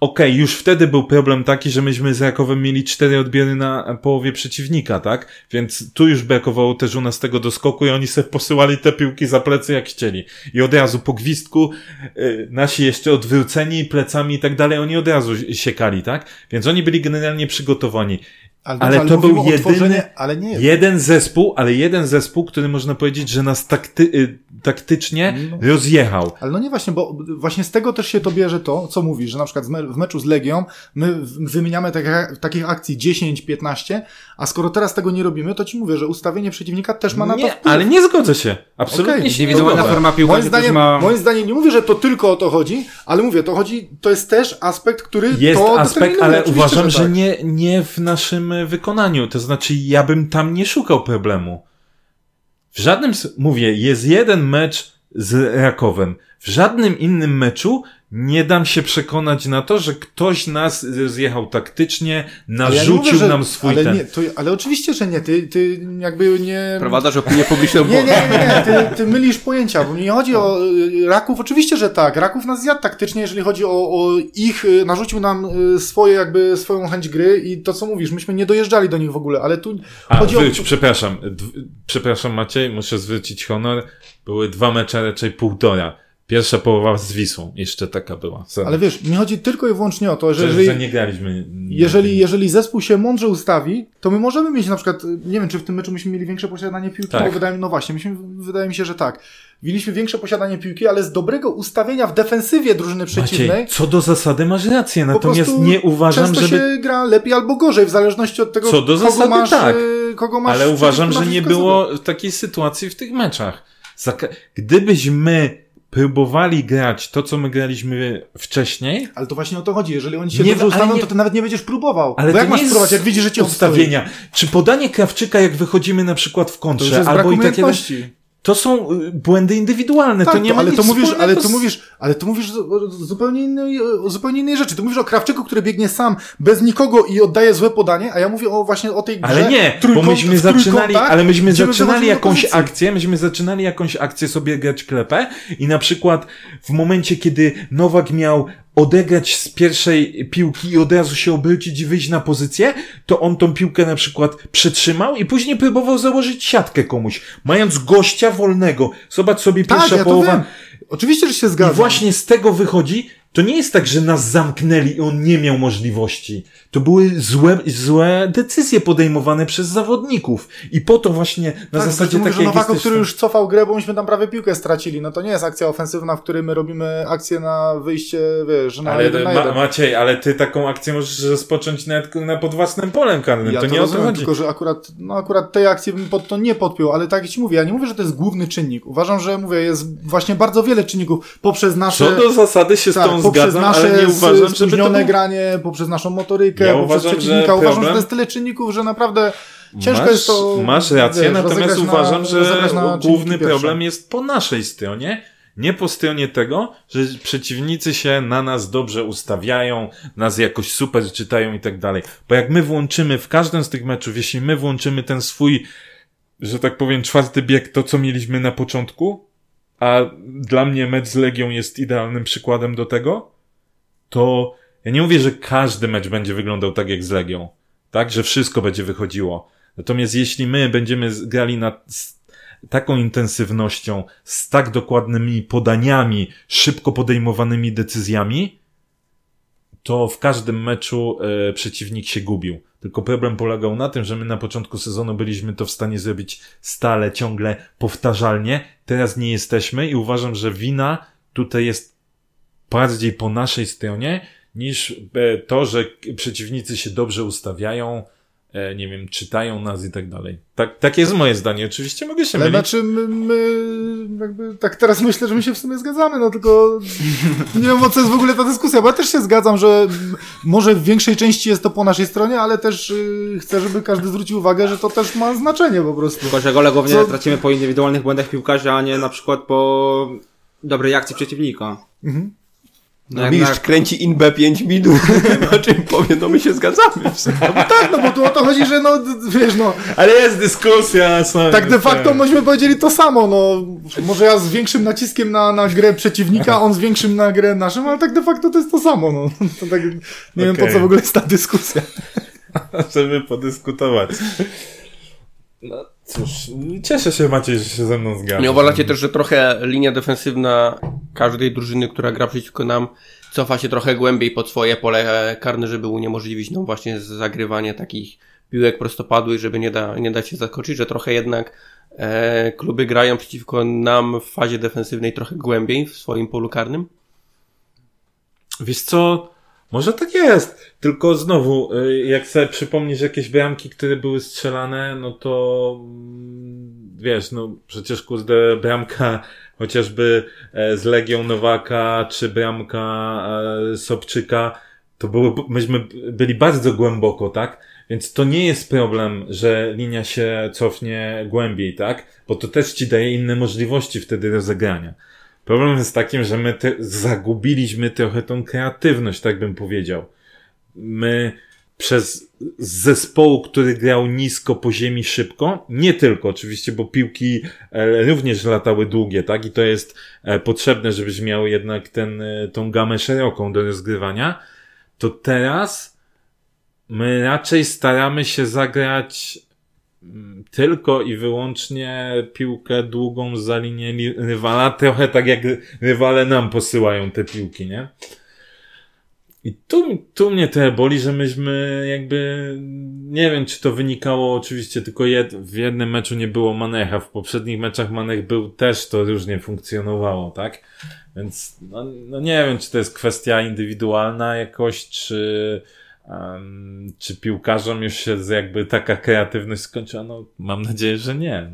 Speaker 3: Okej, już wtedy był problem taki, że myśmy z Rakowem mieli cztery odbiory na połowie przeciwnika, tak? Więc tu już brakowało też u nas tego doskoku i oni sobie posyłali te piłki za plecy jak chcieli. I od razu po gwizdku y, nasi jeszcze odwróceni plecami i tak dalej, oni od razu siekali, tak? Więc oni byli generalnie przygotowani.
Speaker 2: Ale,
Speaker 3: Ale to był jedyny-
Speaker 2: ale nie.
Speaker 3: Jeden zespół, ale jeden zespół, który można powiedzieć, że nas takty, y, taktycznie
Speaker 2: No.
Speaker 3: rozjechał.
Speaker 2: Ale no nie właśnie, bo właśnie z tego też się to bierze to, co mówisz, że na przykład w meczu z Legią my wymieniamy takich, takich akcji 10-15, a skoro teraz tego nie robimy, to ci mówię, że ustawienie przeciwnika też ma na to
Speaker 3: Nie,
Speaker 2: wpływ.
Speaker 3: ale nie zgodzę się. Absolutnie się nie
Speaker 4: Indywidualna forma piłkarza
Speaker 2: Moim zdaniem,
Speaker 4: ma...
Speaker 2: moim zdaniem nie mówię, że to tylko o to chodzi, ale mówię, to chodzi, to jest też aspekt, który
Speaker 3: Jest
Speaker 2: to
Speaker 3: aspekt, ale uważam, że,
Speaker 2: tak.
Speaker 3: nie, nie w naszym e, wykonaniu. To znaczy, ja bym tam nie szukał problemu. W żadnym, mówię, jest jeden mecz z Rakowem. W żadnym innym meczu nie dam się przekonać na to, że ktoś nas zjechał taktycznie,
Speaker 2: Ale ja
Speaker 3: narzucił
Speaker 2: mówię, że-
Speaker 3: nam swój
Speaker 2: ale
Speaker 3: ten.
Speaker 2: Nie, to, ale oczywiście, że nie, ty, ty jakby nie...
Speaker 1: Prowadzasz opinię publiczną.
Speaker 2: Nie, nie, nie, nie, ty, ty mylisz pojęcia, bo mi nie chodzi o y, Raków, oczywiście, że tak. Raków nas zjadł taktycznie, jeżeli chodzi o, o ich, y, narzucił nam y, swoje, jakby swoją chęć gry i to, co mówisz, myśmy nie dojeżdżali do nich w ogóle, ale tu
Speaker 3: A,
Speaker 2: chodzi
Speaker 3: wróć,
Speaker 2: o...
Speaker 3: przepraszam. Przepraszam Maciej, muszę zwrócić honor. Były dwa mecze, raczej półtora. Pierwsza połowa z Wisłą, jeszcze taka była.
Speaker 2: Ale wiesz, mi chodzi tylko i wyłącznie o to, że
Speaker 3: że,
Speaker 2: jeżeli...
Speaker 3: że nie graliśmy.
Speaker 2: Jeżeli, jeżeli zespół się mądrze ustawi, to my możemy mieć na przykład, nie wiem, czy w tym meczu myśmy mieli większe posiadanie piłki,
Speaker 3: Tak.
Speaker 2: bo wydaje mi, no właśnie, myśmy, wydaje mi się, że tak. Mieliśmy większe posiadanie piłki, ale z dobrego ustawienia w defensywie drużyny przeciwnej,
Speaker 3: Maciej, co do zasady masz rację, natomiast nie uważam,
Speaker 2: często
Speaker 3: żeby...
Speaker 2: się gra lepiej albo gorzej, w zależności od tego,
Speaker 3: Co do
Speaker 2: kogo,
Speaker 3: zasady
Speaker 2: masz,
Speaker 3: tak.
Speaker 2: y, kogo masz.
Speaker 3: Ale uważam, że nie było takiej sytuacji w tych meczach. Gdybyśmy próbowali grać to, co my graliśmy wcześniej,
Speaker 2: Ale to właśnie o to chodzi. Jeżeli oni się
Speaker 3: Nie,
Speaker 2: dobrze
Speaker 3: ale
Speaker 2: ustawią,
Speaker 3: nie-
Speaker 2: to ty nawet nie będziesz próbował.
Speaker 3: ale
Speaker 2: Bo jak
Speaker 3: to
Speaker 2: masz próbować, jak widzisz, że cię
Speaker 3: ustawienia. Czy podanie Krawczyka, jak wychodzimy na przykład w
Speaker 2: To już
Speaker 3: kontrze,
Speaker 2: jest
Speaker 3: albo i takie... To są y, błędy indywidualne,
Speaker 2: Tak,
Speaker 3: to nie ma
Speaker 2: ale
Speaker 3: nic
Speaker 2: to mówisz, ale to
Speaker 3: z-
Speaker 2: mówisz, ale to mówisz zupełnie innej, zupełnie innej rzeczy. Ty mówisz o Krawczyku, który biegnie sam, bez nikogo i oddaje złe podanie, a ja mówię o właśnie o tej grze
Speaker 3: Ale nie, bo
Speaker 2: trójkąt-
Speaker 3: myśmy
Speaker 2: w
Speaker 3: zaczynali, ale myśmy zaczynali jakąś akcję, myśmy zaczynali jakąś akcję sobie grać klepę i na przykład w momencie, kiedy Nowak miał odegrać z pierwszej piłki i od razu się obrócić i wyjść na pozycję, to on tą piłkę na przykład przetrzymał i później próbował założyć siatkę komuś, mając gościa wolnego. Zobacz sobie
Speaker 2: Tak,
Speaker 3: pierwsza
Speaker 2: ja
Speaker 3: połowa.
Speaker 2: wiem. Oczywiście, że się
Speaker 3: I
Speaker 2: zgadzam.
Speaker 3: właśnie z tego wychodzi, to nie jest tak, że nas zamknęli i on nie miał możliwości. To były złe, złe decyzje podejmowane przez zawodników. I po to właśnie na
Speaker 2: tak,
Speaker 3: zasadzie takiej
Speaker 2: że Nowako,
Speaker 3: jesteś-
Speaker 2: który już cofał grę, bo myśmy tam prawie piłkę stracili. No to nie jest akcja ofensywna, w której my robimy akcję na wyjście, wiesz, na
Speaker 3: Ale
Speaker 2: jeden na
Speaker 3: ma,
Speaker 2: jeden.
Speaker 3: Maciej, ale ty taką akcję możesz rozpocząć nawet na pod własnym polem karnym.
Speaker 2: Ja
Speaker 3: to
Speaker 2: to,
Speaker 3: nie o to
Speaker 2: rozumiem,
Speaker 3: chodzi.
Speaker 2: tylko że akurat, no akurat tej akcji bym pod to nie podpiął, ale tak jak ci mówię, ja nie mówię, że to jest główny czynnik. Uważam, że mówię, jest właśnie bardzo wiele czynników poprzez nasze...
Speaker 3: Co do zasady się z
Speaker 2: tak,
Speaker 3: tą
Speaker 2: poprzez
Speaker 3: zgadzam,
Speaker 2: nasze
Speaker 3: ale nie uważam, żeby to
Speaker 2: granie, poprzez naszą motorykę,
Speaker 3: Ja
Speaker 2: poprzez
Speaker 3: uważam,
Speaker 2: przeciwnika. Uważam, że to jest tyle czynników, że naprawdę ciężko
Speaker 3: masz,
Speaker 2: jest to...
Speaker 3: Masz rację,
Speaker 2: wiesz,
Speaker 3: natomiast
Speaker 2: rozegrać na-
Speaker 3: uważam, że główny problem jest po naszej stronie. Nie po stronie tego, że przeciwnicy się na nas dobrze ustawiają, nas jakoś super czytają i tak dalej. Bo jak my włączymy w każdym z tych meczów, jeśli my włączymy ten swój, że tak powiem, czwarty bieg, to co mieliśmy na początku, a dla mnie mecz z Legią jest idealnym przykładem do tego, to ja nie mówię, że każdy mecz będzie wyglądał tak jak z Legią. Tak, że wszystko będzie wychodziło. Natomiast jeśli my będziemy grali na taką intensywnością, z tak dokładnymi podaniami, szybko podejmowanymi decyzjami, to w każdym meczu e, przeciwnik się gubił. Tylko problem polegał na tym, że my na początku sezonu byliśmy to w stanie zrobić stale, ciągle, powtarzalnie. Teraz nie jesteśmy i uważam, że wina tutaj jest bardziej po naszej stronie niż e, to, że przeciwnicy się dobrze ustawiają, nie wiem, czytają nas i tak dalej. Tak, takie jest moje zdanie. Oczywiście mogę się
Speaker 2: Ale
Speaker 3: mylić.
Speaker 2: znaczy my, my jakby tak teraz myślę, że my się w sumie zgadzamy, no tylko nie wiem o co jest w ogóle ta dyskusja, bo ja też się zgadzam, że może w większej części jest to po naszej stronie, ale też y, chcę, żeby każdy zwrócił uwagę, że to też ma znaczenie po prostu.
Speaker 4: Tylko, że gole głównie
Speaker 2: Co-
Speaker 4: tracimy po indywidualnych błędach piłkarza, a nie na przykład po dobrej akcji przeciwnika.
Speaker 2: Mhm.
Speaker 4: No
Speaker 1: No
Speaker 4: jednak-
Speaker 1: mistrz kręci inbę 5 minut, o czym powie, no my się zgadzamy.
Speaker 2: Tak, no bo tu o to chodzi, że no, wiesz, no,
Speaker 3: Ale jest dyskusja. Sorry,
Speaker 2: tak de facto
Speaker 3: sorry.
Speaker 2: myśmy powiedzieli to samo, no, może ja z większym naciskiem na, na grę przeciwnika, on z większym na grę naszym, ale tak de facto to jest to samo, no. To tak, nie wiem po co w ogóle jest ta dyskusja.
Speaker 3: żeby podyskutować. No cóż, cieszę się Maciej, że się ze mną zgadza.
Speaker 1: Nie uważacie też, że trochę linia defensywna każdej drużyny, która gra przeciwko nam, cofa się trochę głębiej pod swoje pole karne, żeby uniemożliwić no właśnie zagrywanie takich piłek prostopadłych, żeby nie, da, nie dać się zaskoczyć, że trochę jednak e, kluby grają przeciwko nam w fazie defensywnej trochę głębiej w swoim polu karnym?
Speaker 3: Wiesz co, może tak jest, tylko znowu, y, jak sobie przypomnisz jakieś bramki, które były strzelane, no to mm, wiesz, no przecież kurde bramka chociażby e, z Legią Nowaka, czy bramka e, Sobczyka, to było, myśmy byli bardzo głęboko, tak? Więc to nie jest problem, że linia się cofnie głębiej, tak? Bo to też ci daje inne możliwości wtedy rozegrania. Problem jest takim, że my te, zagubiliśmy trochę tą kreatywność, tak bym powiedział. My przez zespołu, który grał nisko po ziemi szybko, nie tylko oczywiście, bo piłki e, również latały długie, tak? I to jest e, potrzebne, żebyś miał jednak ten, e, tą gamę szeroką do rozgrywania. To teraz my raczej staramy się zagrać tylko i wyłącznie piłkę długą za linię rywala, trochę tak jak rywale nam posyłają te piłki, nie? I tu, tu mnie trochę boli, że myśmy jakby, nie wiem czy to wynikało oczywiście tylko jed, w jednym meczu nie było Manecha, w poprzednich meczach Manech był też, to różnie funkcjonowało, tak? Więc no, no nie wiem czy to jest kwestia indywidualna jakoś, czy, Um, czy piłkarzom już się jakby taka kreatywność skończyła? No, mam nadzieję, że nie.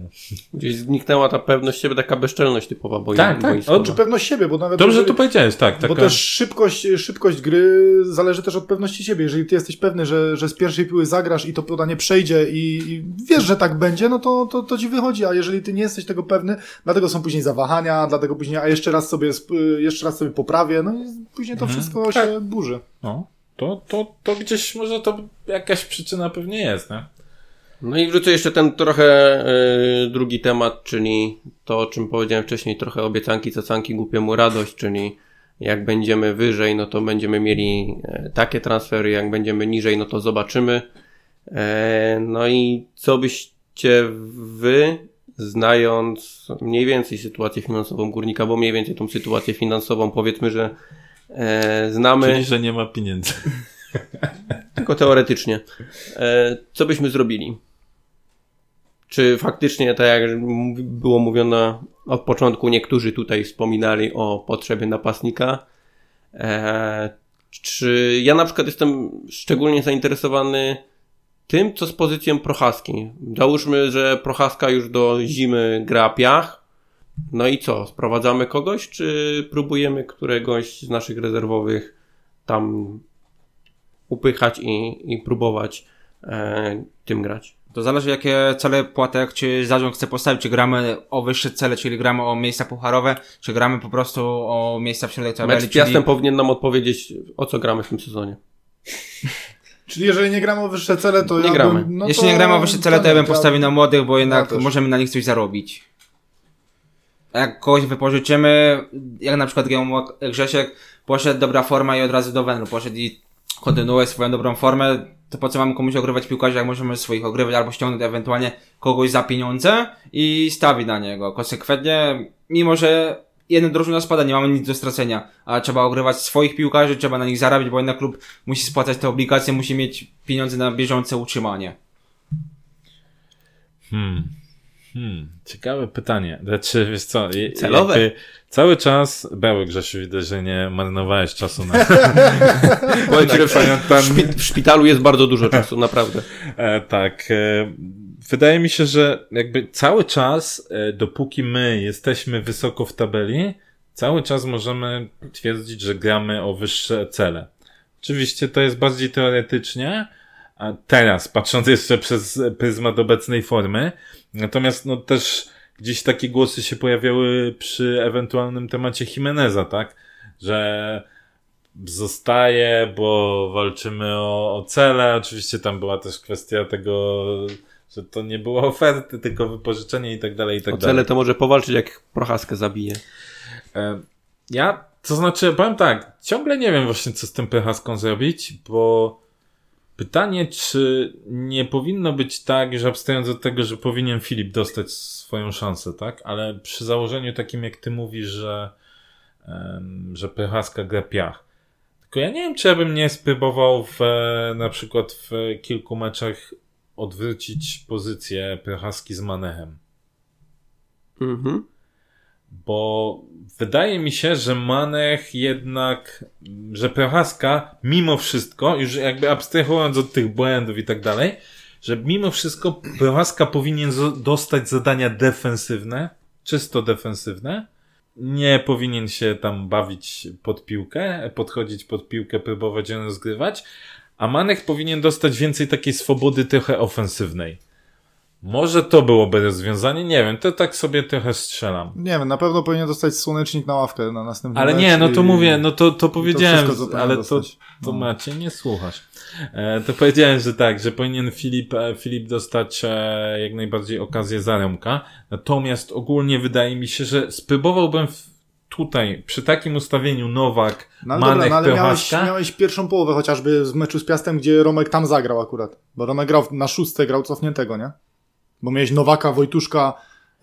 Speaker 1: Gdzieś zniknęła ta pewność siebie, taka bezczelność typowa bo
Speaker 3: Tak, tak.
Speaker 2: O, czy pewność siebie, bo nawet...
Speaker 3: Dobrze jeżeli, to powiedziałeś, tak. Taka...
Speaker 2: Bo też szybkość, szybkość gry zależy też od pewności siebie. Jeżeli ty jesteś pewny, że, że z pierwszej piły zagrasz i to podanie przejdzie i, i wiesz, że tak będzie, no to, to, to ci wychodzi, a jeżeli ty nie jesteś tego pewny, dlatego są później zawahania, dlatego później, a jeszcze raz sobie, jeszcze raz sobie poprawię, no i później to mhm. wszystko tak. się burzy.
Speaker 3: No to, to, to gdzieś może to jakaś przyczyna pewnie jest, nie?
Speaker 1: No i wrzucę jeszcze ten trochę y, drugi temat, czyli to, o czym powiedziałem wcześniej, trochę obiecanki, cacanki, głupiemu radość, czyli jak będziemy wyżej, no to będziemy mieli e, takie transfery, jak będziemy niżej, no to zobaczymy. E, no i co byście wy, znając mniej więcej sytuację finansową górnika, bo mniej więcej tą sytuację finansową, powiedzmy, że E, znamy.
Speaker 3: Czyli, że nie ma pieniędzy.
Speaker 1: Tylko teoretycznie. E, co byśmy zrobili? Czy faktycznie, tak jak było mówione od początku, niektórzy tutaj wspominali o potrzebie napastnika? E, czy ja na przykład jestem szczególnie zainteresowany tym, co z pozycją Prochaski. Załóżmy, że Prochaska już do zimy gra piach, no i co? Sprowadzamy kogoś, czy próbujemy któregoś z naszych rezerwowych tam upychać i, i próbować e, tym grać?
Speaker 4: To zależy jakie cele płatek czy zarząd chce postawić. Czy gramy o wyższe cele, czyli gramy o miejsca pucharowe, czy gramy po prostu o miejsca w środek
Speaker 1: tabeli. Mecz czyli... powinien nam odpowiedzieć, o co gramy w tym sezonie.
Speaker 2: Czyli jeżeli nie gramy o wyższe cele, to
Speaker 1: nie
Speaker 2: ja
Speaker 1: gramy.
Speaker 2: Bym, no
Speaker 4: Jeśli to, nie gramy o wyższe cele, to, to ja bym postawił na młodych, bo jednak ja możemy na nich coś zarobić jak kogoś wypożyczymy, jak na przykład Grzesiek poszedł dobra forma i od razu do Wenu poszedł i kontynuuje swoją dobrą formę, to po co mamy komuś ogrywać piłkarzy, jak możemy swoich ogrywać albo ściągnąć ewentualnie kogoś za pieniądze i stawić na niego. Konsekwentnie, mimo że jedna drużyna spada, nie mamy nic do stracenia, a trzeba ogrywać swoich piłkarzy, trzeba na nich zarabiać, bo jednak klub musi spłacać te obligacje, musi mieć pieniądze na bieżące utrzymanie.
Speaker 3: Hmm. Hmm, ciekawe pytanie. Znaczy, wiesz co,
Speaker 1: Celowe.
Speaker 3: cały czas, Beły Grzesiu, widzę, że nie marnowałeś czasu na...
Speaker 1: Powiem tak, w, w szpitalu jest bardzo dużo czasu, naprawdę.
Speaker 3: E, tak. E, wydaje mi się, że jakby cały czas, e, dopóki my jesteśmy wysoko w tabeli, cały czas możemy twierdzić, że gramy o wyższe cele. Oczywiście to jest bardziej teoretycznie, teraz, patrząc jeszcze przez pryzmat obecnej formy, Natomiast no też gdzieś takie głosy się pojawiały przy ewentualnym temacie Jimeneza, tak? Że zostaje, bo walczymy o, o cele. Oczywiście tam była też kwestia tego, że to nie było oferty, tylko wypożyczenie i tak dalej, i tak
Speaker 1: o
Speaker 3: dalej.
Speaker 1: cele to może powalczyć, jak Prochaskę zabije.
Speaker 3: E, ja, to znaczy, powiem tak, ciągle nie wiem właśnie, co z tym Prochaską zrobić, bo Pytanie, czy nie powinno być tak, że abstrahując od tego, że powinien Filip dostać swoją szansę, tak? Ale przy założeniu takim, jak ty mówisz, że, um, że Prochaska gra piach, Tylko ja nie wiem, czy ja bym nie spróbował w, na przykład w kilku meczach odwrócić pozycję Prochaski z Manechem.
Speaker 1: Mhm.
Speaker 3: Bo wydaje mi się, że Manech jednak, że Prochaska mimo wszystko, już jakby abstrahując od tych błędów i tak dalej, że mimo wszystko Prochaska powinien dostać zadania defensywne, czysto defensywne. Nie powinien się tam bawić pod piłkę, podchodzić pod piłkę, próbować ją rozgrywać, a Manek powinien dostać więcej takiej swobody trochę ofensywnej. Może to byłoby rozwiązanie, nie wiem, to tak sobie trochę strzelam.
Speaker 2: Nie wiem, na pewno powinien dostać słonecznik na ławkę na następny
Speaker 3: Ale nie, no to
Speaker 2: i-
Speaker 3: mówię, no to, to powiedziałem,
Speaker 2: wszystko, co powinien
Speaker 3: ale to,
Speaker 2: dostać.
Speaker 3: to
Speaker 2: No.
Speaker 3: macie, nie słuchasz. E, to powiedziałem, że tak, że powinien Filip, e, Filip dostać e, jak najbardziej okazję za. Natomiast ogólnie wydaje mi się, że spróbowałbym w, tutaj, przy takim ustawieniu Nowak,
Speaker 2: No ale dobra,
Speaker 3: Manek,
Speaker 2: no ale miałeś, miałeś pierwszą połowę chociażby w meczu z Piastem, gdzie Romek tam zagrał akurat. Bo Romek grał na szóstce, grał cofniętego, nie? Bo miałeś Nowaka, Wojtuszka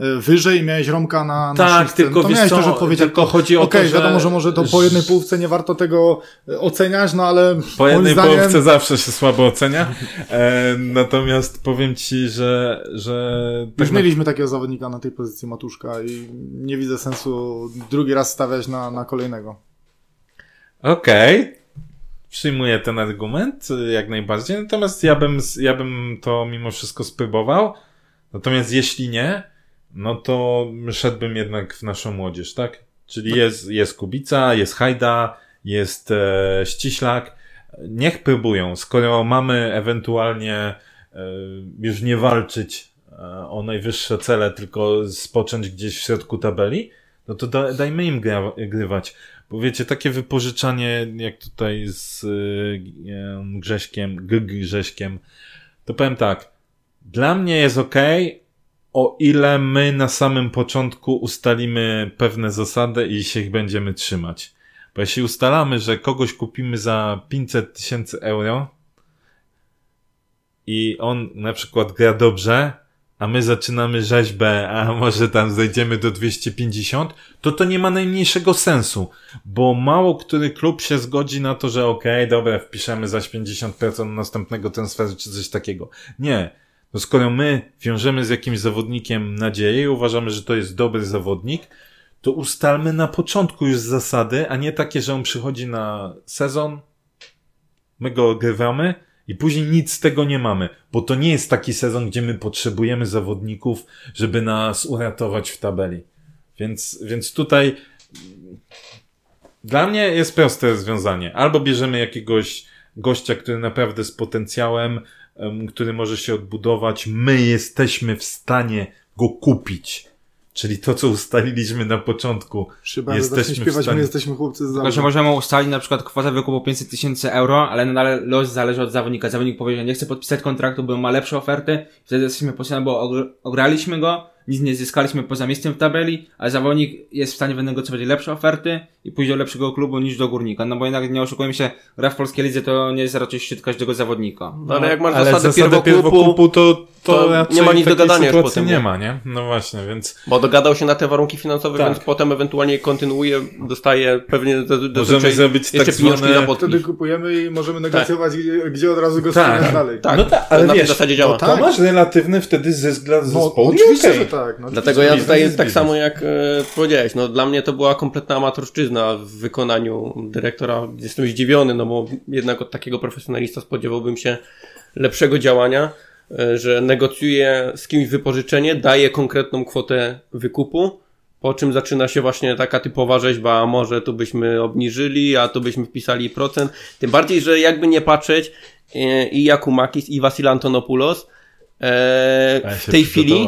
Speaker 2: y, wyżej, miałeś Romka na, na
Speaker 3: Tak,
Speaker 2: szóstce.
Speaker 3: tylko
Speaker 2: no to
Speaker 3: wiesz
Speaker 2: miałeś
Speaker 3: co,
Speaker 2: też odpowiedź.
Speaker 3: tylko chodzi o to,
Speaker 2: Okej,
Speaker 3: że-
Speaker 2: wiadomo, że może to po jednej połówce nie warto tego y, oceniać, no ale
Speaker 3: Po jednej
Speaker 2: zdaniem...
Speaker 3: połówce zawsze się słabo ocenia. E, natomiast powiem ci, że, że
Speaker 2: Już
Speaker 3: na-
Speaker 2: mieliśmy takiego zawodnika na tej pozycji Matuszka i nie widzę sensu drugi raz stawiać na, na kolejnego.
Speaker 3: Okej. Przyjmuję ten argument y, jak najbardziej. Natomiast ja bym, ja bym to mimo wszystko spróbował. Natomiast jeśli nie, no to szedłbym jednak w naszą młodzież, tak? Czyli jest, jest Kubica, jest Hajda, jest e, Ściślak. Niech próbują. Skoro mamy ewentualnie e, już nie walczyć e, o najwyższe cele, tylko spocząć gdzieś w środku tabeli, no to da, dajmy im gra, grywać. Bo wiecie, takie wypożyczanie, jak tutaj z em, Grześkiem, G Grześkiem, to powiem tak, dla mnie jest ok, o ile my na samym początku ustalimy pewne zasady i się ich będziemy trzymać. Bo jeśli ustalamy, że kogoś kupimy za 500 tysięcy euro i on na przykład gra dobrze, a my zaczynamy rzeźbę, a może tam zejdziemy do 250, to to nie ma najmniejszego sensu, bo mało który klub się zgodzi na to, że okej, dobra, wpiszemy zaś 50% następnego transferu czy coś takiego. Nie. No skoro my wiążemy z jakimś zawodnikiem nadzieję i uważamy, że to jest dobry zawodnik, to ustalmy na początku już zasady, a nie takie, że on przychodzi na sezon, my go ogrywamy i później nic z tego nie mamy, bo to nie jest taki sezon, gdzie my potrzebujemy zawodników, żeby nas uratować w tabeli. Więc, więc tutaj dla mnie jest proste rozwiązanie. Albo bierzemy jakiegoś gościa, który naprawdę z potencjałem, em, który może się odbudować. My jesteśmy w stanie go kupić. Czyli to, co ustaliliśmy na początku.
Speaker 2: Chyba
Speaker 3: Jesteśmy
Speaker 2: jesteśmy
Speaker 3: w
Speaker 2: śpiewać,
Speaker 3: stanie-
Speaker 2: my jesteśmy chłopcy z
Speaker 4: Tylko, że możemy ustalić na przykład kwotę wykupu 500 tysięcy euro, ale nadal los zależy od zawodnika. Zawodnik powie, że nie chce podpisać kontraktu, bo ma lepsze oferty. Wtedy jesteśmy potrzebni, bo ogr- ograliśmy go, nic nie zyskaliśmy poza miejscem w tabeli, a zawodnik jest w stanie wynegocjować lepsze oferty i pójść do lepszego klubu niż do górnika. No bo jednak nie oszukujmy się, gra w polskiej lidze to nie jest raczej szczyt każdego zawodnika.
Speaker 1: No, ale jak masz
Speaker 3: Ale
Speaker 1: zasadę,
Speaker 3: zasadę
Speaker 1: pierwokupu,
Speaker 3: to, to,
Speaker 1: to nie ma nic do gadania już potem,
Speaker 3: nie ma, nie? No właśnie, więc
Speaker 1: bo dogadał się na te warunki finansowe,
Speaker 3: Tak.
Speaker 1: więc potem ewentualnie kontynuuje, dostaje pewnie do, do,
Speaker 3: Możemy zrobić tak
Speaker 1: pieniążki
Speaker 3: zwane-.
Speaker 2: Wtedy kupujemy i możemy negocjować, gdzie- gdzie od razu go
Speaker 3: Tak.
Speaker 2: dalej.
Speaker 1: Tak,
Speaker 3: No tak, ale
Speaker 1: na tej
Speaker 3: wiesz,
Speaker 1: zasadzie działa.
Speaker 2: no tak.
Speaker 3: to masz relatywny wtedy zysk dla
Speaker 2: No,
Speaker 3: zespołu. i
Speaker 2: oczywiście,
Speaker 3: okej.
Speaker 2: że tak. No,
Speaker 1: Dlatego ja
Speaker 3: biznes
Speaker 1: tutaj
Speaker 3: jest
Speaker 1: tak
Speaker 3: biznes.
Speaker 1: samo jak e, powiedziałeś, no dla mnie to była kompletna amatorszczyzna w wykonaniu dyrektora. Jestem zdziwiony, no bo jednak od takiego profesjonalista spodziewałbym się lepszego działania, e, że negocjuje z kimś wypożyczenie, daje konkretną kwotę wykupu, po czym zaczyna się właśnie taka typowa rzeźba, a może tu byśmy obniżyli, a tu byśmy wpisali procent. Tym bardziej, że jakby nie patrzeć e, i Jakumakis i Vasil Antonopoulos e,
Speaker 3: Ja
Speaker 1: w tej chwili.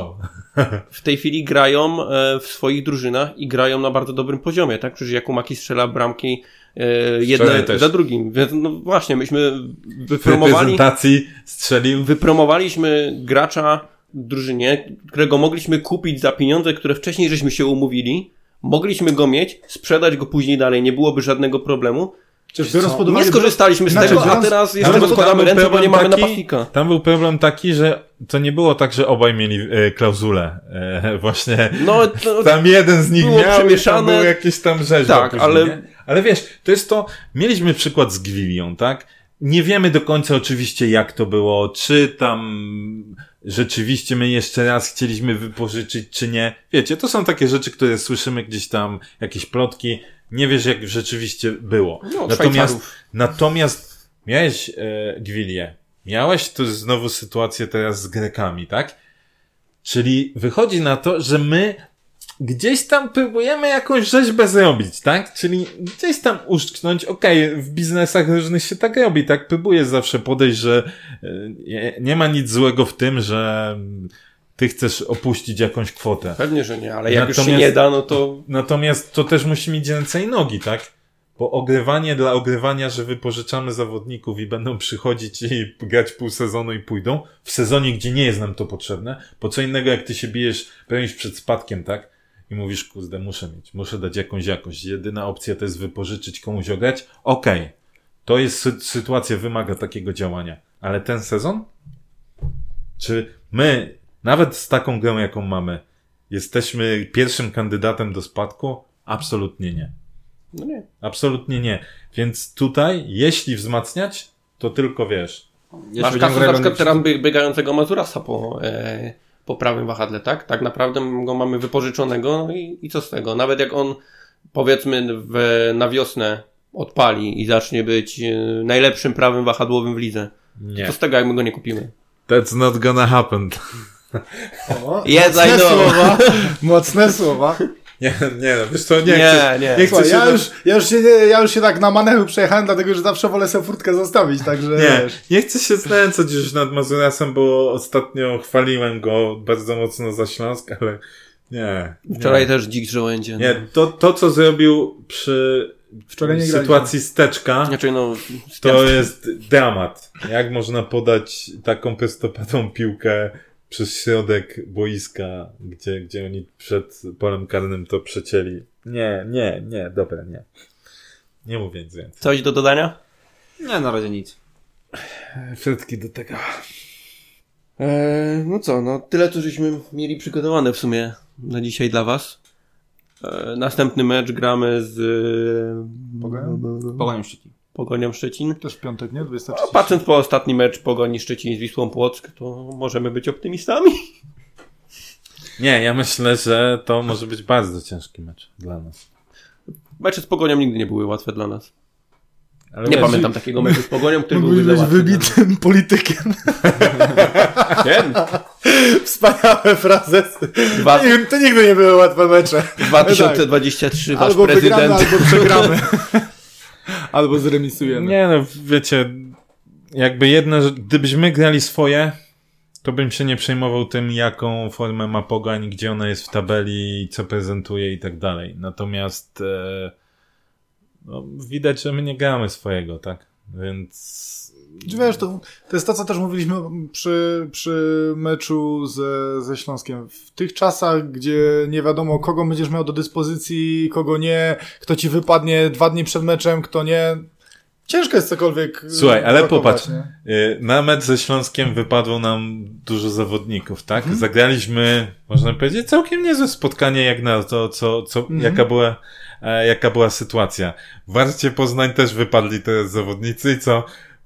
Speaker 1: w tej chwili grają e, w swoich drużynach i grają na bardzo dobrym poziomie, tak? Przecież Jakumaki strzela bramki e, jedne
Speaker 3: też.
Speaker 1: za drugim. Więc no właśnie, myśmy
Speaker 3: W
Speaker 1: wypromowali,
Speaker 3: reprezentacji strzelił
Speaker 1: wypromowaliśmy gracza w drużynie, którego mogliśmy kupić za pieniądze, które wcześniej żeśmy się umówili. Mogliśmy go mieć, sprzedać go później dalej, nie byłoby żadnego problemu.
Speaker 2: Przecież biorąc pod uwagę-
Speaker 1: Nie skorzystaliśmy z
Speaker 2: Znaczy,
Speaker 1: tego, a teraz jeszcze
Speaker 3: był-
Speaker 1: rozkładamy
Speaker 3: był
Speaker 1: ręce, bo nie mamy
Speaker 3: taki-
Speaker 1: napastnika.
Speaker 3: Tam był problem taki, że to nie było tak, że obaj mieli e, klauzulę. E, właśnie
Speaker 1: No, to,
Speaker 3: tam jeden z nich miał i tam
Speaker 1: przemieszane.
Speaker 3: były jakieś tam rzeźby.
Speaker 1: Tak, ale-
Speaker 3: Nie? Ale wiesz, to jest to, mieliśmy przykład z Gwilią, tak? Nie wiemy do końca oczywiście jak to było, czy tam rzeczywiście my jeszcze raz chcieliśmy wypożyczyć, czy nie. Wiecie, to są takie rzeczy, które słyszymy gdzieś tam, jakieś plotki. Nie wiesz jak rzeczywiście było.
Speaker 1: No,
Speaker 3: natomiast, natomiast miałeś e, Gwilię. Miałeś tu znowu sytuację teraz z Grekami, tak? Czyli wychodzi na to, że my gdzieś tam próbujemy jakąś rzeźbę zrobić, tak? Czyli gdzieś tam uszczknąć, okej, w biznesach różnych się tak robi, tak? Próbuję zawsze podejść, że e, nie ma nic złego w tym, że ty chcesz opuścić jakąś kwotę.
Speaker 1: Pewnie, że nie, ale jak już
Speaker 3: Natomiast-
Speaker 1: się nie da, no to
Speaker 3: Natomiast to też musi mieć ręce i nogi, tak? Bo ogrywanie dla ogrywania, że wypożyczamy zawodników i będą przychodzić i grać pół sezonu i pójdą, w sezonie, gdzie nie jest nam to potrzebne, bo co innego jak ty się bijesz, bronisz przed spadkiem, tak? I mówisz, kurde, muszę mieć, muszę dać jakąś jakość. Jedyna opcja to jest wypożyczyć, komuś ograć. Okej, to jest sy- sytuacja, wymaga takiego działania. Ale ten sezon? Czy my, nawet z taką grą, jaką mamy, jesteśmy pierwszym kandydatem do spadku? Absolutnie nie.
Speaker 1: no nie.
Speaker 3: Absolutnie nie. Więc tutaj, jeśli wzmacniać, to tylko wiesz.
Speaker 4: Jeśli
Speaker 1: Masz kasę na przykład teraz biegającego Mazurasa po, e, po prawym wahadle, tak? Tak naprawdę go mamy wypożyczonego no i, i co z tego? Nawet jak on powiedzmy w, na wiosnę odpali i zacznie być e, najlepszym prawym wahadłowym w lidze,
Speaker 3: Nie.
Speaker 1: co z tego jak my go nie kupimy?
Speaker 3: That's not gonna happen.
Speaker 2: O,
Speaker 1: Yes, I
Speaker 2: mocne
Speaker 1: know.
Speaker 2: słowa, mocne słowa.
Speaker 3: Nie, nie, no, wiesz co, nie,
Speaker 1: Nie,
Speaker 3: chcę,
Speaker 1: nie.
Speaker 3: nie chcę
Speaker 2: Słuchaj, ja,
Speaker 3: do-
Speaker 2: już, ja, już się, ja już się tak na manewru przejechałem, dlatego że zawsze wolę sobie furtkę zostawić, także
Speaker 3: Nie,
Speaker 2: wiesz.
Speaker 3: nie chcę się znęcać już nad Mazurasem, bo ostatnio chwaliłem go bardzo mocno za Śląsk, ale nie. nie.
Speaker 1: Wczoraj też dzik żołędzie.
Speaker 3: Nie, to, to co zrobił przy
Speaker 2: Wczoraj nie
Speaker 3: sytuacji steczka,
Speaker 1: Znaczy no,
Speaker 3: to jest dramat. Jak można podać taką prostopadłą piłkę przez środek boiska, gdzie, gdzie oni przed polem karnym to przecięli. Nie, nie, nie, dobra, nie. Nie mówię nic więcej.
Speaker 1: coś do dodania?
Speaker 4: Nie, na razie nic.
Speaker 3: Frytki do tego.
Speaker 1: Eee, no co, no tyle to żeśmy mieli przygotowane w sumie na dzisiaj dla was. Eee, następny mecz gramy z?
Speaker 2: Pogonią
Speaker 4: Szczecin.
Speaker 1: Pogonią Szczecin.
Speaker 2: Też w piątek, nie? 23.
Speaker 1: No, patrząc po ostatni mecz Pogoni Szczecin z Wisłą Płock, to możemy być optymistami.
Speaker 3: Nie, ja myślę, że to może być bardzo ciężki mecz dla nas.
Speaker 1: Mecze z Pogonią nigdy nie były łatwe dla nas.
Speaker 3: Ale
Speaker 1: Nie
Speaker 3: wiesz,
Speaker 1: pamiętam takiego meczu z Pogonią, który byłby
Speaker 2: być wybitym politykiem.
Speaker 1: Nie?
Speaker 2: Wspaniałe frazesy.
Speaker 1: Dwa-
Speaker 2: Nie, To nigdy nie były łatwe mecze.
Speaker 1: 2023 wasz
Speaker 2: Albo wygramy,
Speaker 1: prezydent.
Speaker 2: albo przegramy. albo zremisujemy.
Speaker 3: Nie no, wiecie, jakby jedno, że gdybyśmy grali swoje, to bym się nie przejmował tym, jaką formę ma Pogoń, gdzie ona jest w tabeli, co prezentuje i tak dalej. Natomiast e, no, widać, że my nie gramy swojego, tak? Więc
Speaker 2: Wiesz, to, to jest to, co też mówiliśmy przy, przy meczu ze, ze Śląskiem. W tych czasach, gdzie nie wiadomo, kogo będziesz miał do dyspozycji, kogo nie, kto ci wypadnie dwa dni przed meczem, kto nie. Ciężko jest cokolwiek. y,
Speaker 3: Słuchaj, ale popatrz.
Speaker 2: nie?
Speaker 3: na mecz ze Śląskiem wypadło nam dużo zawodników, tak?
Speaker 2: Mhm.
Speaker 3: Zagraliśmy, można powiedzieć, całkiem niezłe spotkanie, jak na to, co, co,
Speaker 2: Mhm.
Speaker 3: jaka była, e, jaka była sytuacja. W Warcie Poznań też wypadli teraz zawodnicy i co?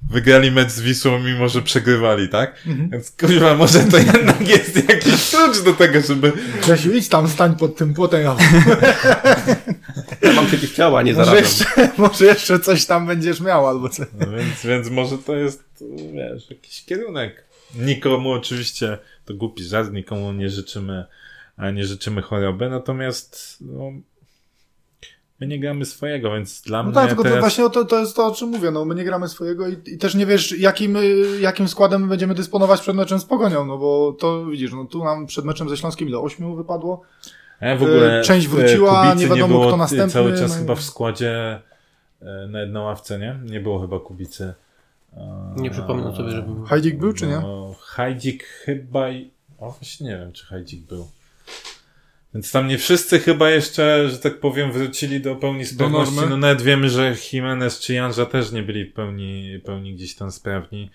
Speaker 3: Wygrali mecz z Wisłą, mimo że przegrywali, tak?
Speaker 2: Mhm.
Speaker 3: Więc kurwa, może to jednak jest jakiś klucz do tego, żeby...
Speaker 2: Grzesiu, idź tam, stań pod tym płotem. Ja
Speaker 1: Ja mam przeciwciała, nie
Speaker 2: może,
Speaker 1: zarażam.
Speaker 2: jeszcze, może jeszcze coś tam będziesz miał, albo co.
Speaker 3: No więc, więc może to jest, wiesz, jakiś kierunek. Nikomu oczywiście, to głupi żart, nikomu nie życzymy, a nie życzymy choroby, natomiast no, my nie gramy swojego, więc dla
Speaker 2: No
Speaker 3: mnie
Speaker 2: tak, tylko to
Speaker 3: teraz...
Speaker 2: właśnie o to, to jest to, o czym mówię. No, my nie gramy swojego i, i też nie wiesz, jakim, y, jakim składem będziemy dysponować przed meczem z Pogonią, no bo to widzisz, no tu nam przed meczem ze Śląskiem ile? Ośmiu wypadło?
Speaker 3: Ja w ogóle
Speaker 2: e, część
Speaker 3: e,
Speaker 2: wróciła,
Speaker 3: Kubicy
Speaker 2: nie wiadomo,
Speaker 3: było
Speaker 2: kto następny,
Speaker 3: cały czas
Speaker 2: no i-
Speaker 3: chyba w składzie e, na jedną ławce, nie? Nie było chyba Kubicy. E,
Speaker 1: Nie przypominam sobie, żeby był.
Speaker 2: Hajdzik był, czy nie?
Speaker 3: No, Hajdzik chyba i... O, właśnie nie wiem, czy Hajdzik był. Więc tam nie wszyscy chyba jeszcze, że tak powiem, wrócili do pełni sprawności. No nawet wiemy, że Jimenez czy Janża też nie byli w pełni, pełni gdzieś tam sprawni.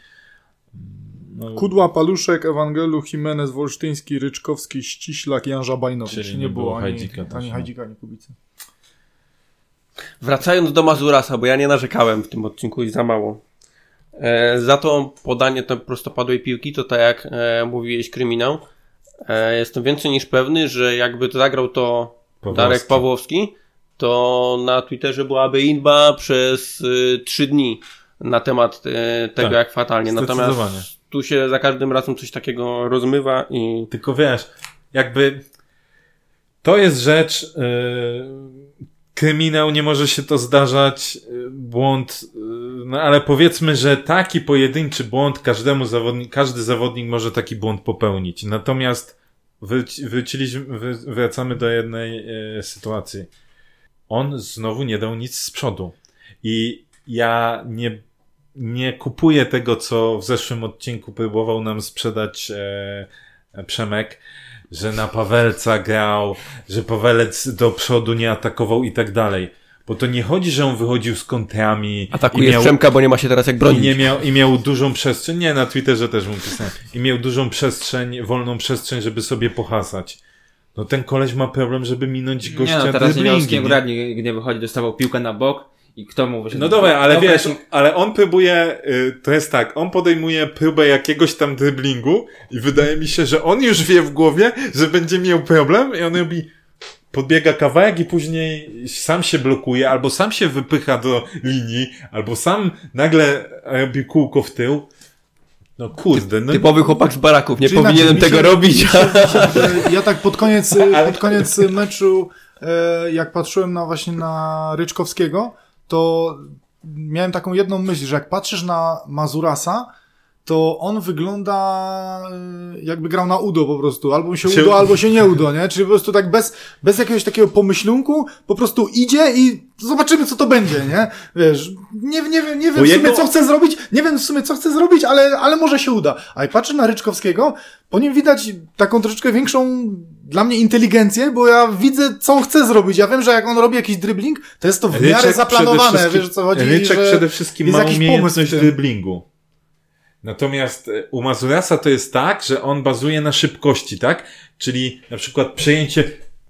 Speaker 3: No,
Speaker 2: Kudła, Paluszek, Ewangelu, Jimenez, Wolsztyński, Ryczkowski, Ściślak, Jan Żabajnowicz.
Speaker 3: Czyli
Speaker 2: nie,
Speaker 3: nie
Speaker 2: było
Speaker 3: było
Speaker 2: ani
Speaker 3: Hajdzika też,
Speaker 2: ani
Speaker 3: no.
Speaker 2: Hajdzika, ani Kubicy.
Speaker 1: Wracając do Mazurasa, bo ja nie narzekałem w tym odcinku i za mało. E, za to podanie tej prostopadłej piłki, to tak jak e, mówiłeś, kryminał. E, jestem więcej niż pewny, że jakby to zagrał to
Speaker 3: Pawłowski.
Speaker 1: Darek Pawłowski, to na Twitterze byłaby inba przez y, trzy dni na temat y, tego,
Speaker 3: Tak,
Speaker 1: jak fatalnie. Natomiast tu się za każdym razem coś takiego rozmywa i
Speaker 3: Tylko wiesz, jakby to jest rzecz, yy, kryminał, nie może się to zdarzać, yy, błąd, yy, no ale powiedzmy, że taki pojedynczy błąd każdemu zawodnik, każdy zawodnik może taki błąd popełnić. Natomiast wróci, wróciliśmy, wr- wracamy do jednej yy, sytuacji. On znowu nie dał nic z przodu. I ja nie, nie kupuję tego, co w zeszłym odcinku próbował nam sprzedać e, Przemek, że na Pawelca grał, że Pawelec do przodu nie atakował i tak dalej. Bo to nie chodzi, że on wychodził z kontrami
Speaker 1: atakuje
Speaker 3: i miał,
Speaker 1: Przemka, bo nie ma się teraz jak
Speaker 3: i
Speaker 1: bronić.
Speaker 3: nie miał, i miał dużą przestrzeń. Nie, na Twitterze też mu pisałem. I miał dużą przestrzeń, wolną przestrzeń, żeby sobie pohasać. No ten koleś ma problem, żeby minąć gościa
Speaker 4: Nie no, teraz nie miał z kim
Speaker 3: nie?
Speaker 4: grać, nie, nie wychodzi, dostawał piłkę na bok i kto mu wyszedł?
Speaker 3: No dobra, ale
Speaker 4: Dobra,
Speaker 3: wiesz,
Speaker 4: to-
Speaker 3: ale on próbuje, y, to jest tak, on podejmuje próbę jakiegoś tam driblingu i wydaje mi się, że on już wie w głowie, że będzie miał problem i on robi, podbiega kawałek i później sam się blokuje, albo sam się wypycha do linii, albo sam nagle robi kółko w tył. No kurde, no
Speaker 1: Typowy chłopak z baraków, nie
Speaker 2: Czyli
Speaker 1: powinienem
Speaker 2: inaczej,
Speaker 1: tego
Speaker 2: się-
Speaker 1: robić.
Speaker 2: się- Ja tak pod koniec, pod koniec meczu, e, jak patrzyłem na właśnie na Ryczkowskiego, to miałem taką jedną myśl, że jak patrzysz na Mazurasa, to on wygląda e, jakby grał na udo po prostu. Albo się udo, albo się nie udo, nie? Czyli po prostu tak bez, bez jakiegoś takiego pomyślunku po prostu idzie i zobaczymy, co to będzie, nie? Wiesz, nie, nie, wiem- nie wiem w sumie, co chce zrobić, nie wiem w sumie, co chce zrobić, ale, ale może się uda. A jak patrzę na Ryczkowskiego, po nim widać taką troszeczkę większą dla mnie inteligencję, bo ja widzę, co on chce zrobić. Ja wiem, że jak on robi jakiś dribbling, to jest to w miarę zaplanowane, wiesz co chodzi.
Speaker 3: Ryczek przede wszystkim ma umiejętność driblingu. Natomiast e, u Mazurasa to jest tak, że on bazuje na szybkości, tak? Czyli na przykład przejęcie,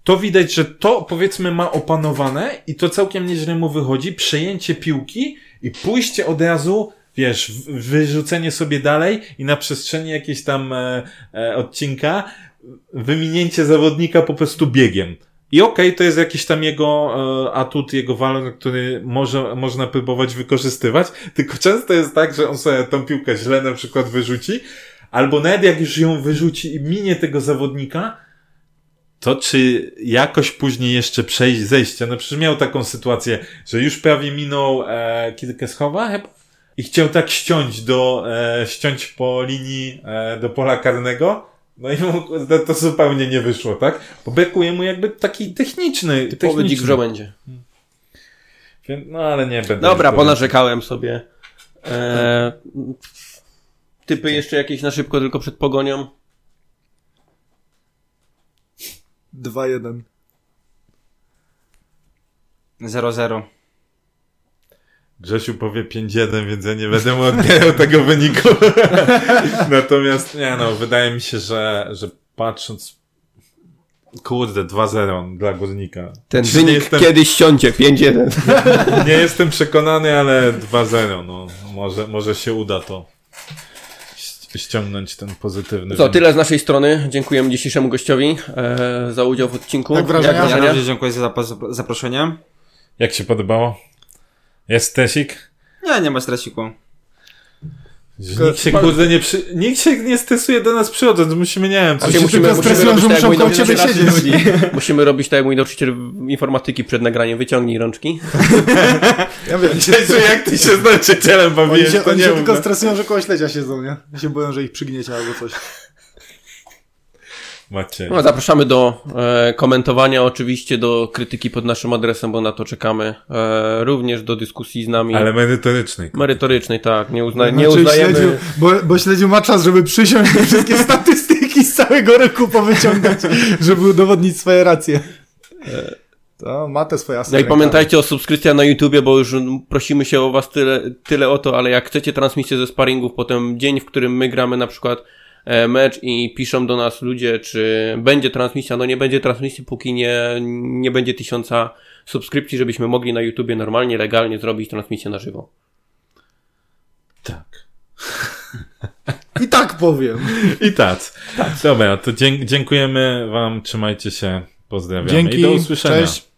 Speaker 3: to widać, że to powiedzmy ma opanowane i to całkiem nieźle mu wychodzi, przejęcie piłki i pójście od razu, wiesz, wyrzucenie sobie dalej i na przestrzeni jakiejś tam e, e, odcinka wyminięcie zawodnika po prostu biegiem. I okej, to jest jakiś tam jego e, atut, jego walor, który może, można próbować wykorzystywać, tylko często jest tak, że on sobie tą piłkę źle na przykład wyrzuci, albo nawet jak już ją wyrzuci i minie tego zawodnika, to czy jakoś później jeszcze przejść, zejście, no przecież miał taką sytuację, że już prawie minął e, kilka schowa chyba i chciał tak ściąć do, e, ściąć po linii e, do pola karnego, no i mu to, to zupełnie nie wyszło, tak? Bo brakuje mu jakby taki techniczny,
Speaker 1: Typowy dzik w
Speaker 3: techniczny.
Speaker 1: żołędzie.
Speaker 3: No ale nie będę.
Speaker 1: Dobra, ponarzekałem sobie. E, typy jeszcze jakieś na szybko, tylko przed pogonią.
Speaker 2: 2-1.
Speaker 4: 0-0.
Speaker 3: Grzesiu powie 5-1, więc ja nie będę mu odbierał tego wyniku. Natomiast, nie no, wydaje mi się, że, że patrząc, kurde, 2-0 dla Górnika.
Speaker 1: Ten
Speaker 3: Nie
Speaker 1: wynik
Speaker 3: jestem,
Speaker 1: kiedyś ściącie, 5-1.
Speaker 3: nie jestem przekonany, ale 2-0, no, może, może się uda to ściągnąć ten pozytywny
Speaker 1: Co, tyle z naszej strony. Dziękujemy dzisiejszemu gościowi e, za udział w odcinku.
Speaker 2: Jak wrażenia?
Speaker 1: Jak
Speaker 4: Ja
Speaker 1: wrażenia?
Speaker 4: również dziękuję za zap- zaproszenie.
Speaker 3: Jak się podobało? Jest Tesik?
Speaker 4: Nie, nie ma stresiku.
Speaker 3: Nikt się, kurde, nie przy... Nikt się nie stresuje do nas przychodząc, musimy, nie wiem, coś
Speaker 1: się
Speaker 2: się
Speaker 1: musimy,
Speaker 2: tylko
Speaker 1: musimy
Speaker 2: stresują,
Speaker 1: robić
Speaker 2: że
Speaker 1: tak, jak
Speaker 2: muszą
Speaker 1: mój
Speaker 2: koło ciebie
Speaker 1: nauczyciel-
Speaker 2: siedzieć.
Speaker 1: Musimy robić tak jak mój nauczyciel informatyki przed nagraniem. Wyciągnij rączki.
Speaker 2: Ja wiem,
Speaker 3: Jezu, jak ty się z nauczycielem
Speaker 2: oni
Speaker 3: bawiłeś,
Speaker 2: się,
Speaker 3: to
Speaker 2: oni
Speaker 3: nie
Speaker 2: się tylko
Speaker 3: no.
Speaker 2: stresują, że koło śledzia siedzą, nie? Ja się boją, że ich przygniecie albo coś.
Speaker 3: Macie.
Speaker 1: No, zapraszamy do e, komentowania, oczywiście do krytyki pod naszym adresem, bo na to czekamy. E, również do dyskusji z nami.
Speaker 3: Ale merytorycznej.
Speaker 1: Merytorycznej, tak. Nie, uzna, nie
Speaker 2: Znaczy,
Speaker 1: uznajemy.
Speaker 2: śledziu, bo, bo śledziu ma czas, żeby przysiąść wszystkie statystyki całego roku powyciągać, żeby udowodnić swoje racje. To ma te swoje
Speaker 1: No i pamiętajcie o subskrypcji na YouTubie, bo już prosimy się o was tyle, tyle o to, ale jak chcecie transmisję ze sparingów, potem dzień, w którym my gramy na przykład e, mecz i piszą do nas ludzie, czy będzie transmisja, no nie będzie transmisji, póki nie, nie będzie tysiąca subskrypcji, żebyśmy mogli na YouTubie normalnie, legalnie zrobić transmisję na żywo.
Speaker 3: Tak.
Speaker 2: I tak powiem.
Speaker 3: I tak. Dobra, to dziękujemy wam, trzymajcie się, pozdrawiamy
Speaker 2: Dzięki,
Speaker 3: i do usłyszenia.
Speaker 2: cześć.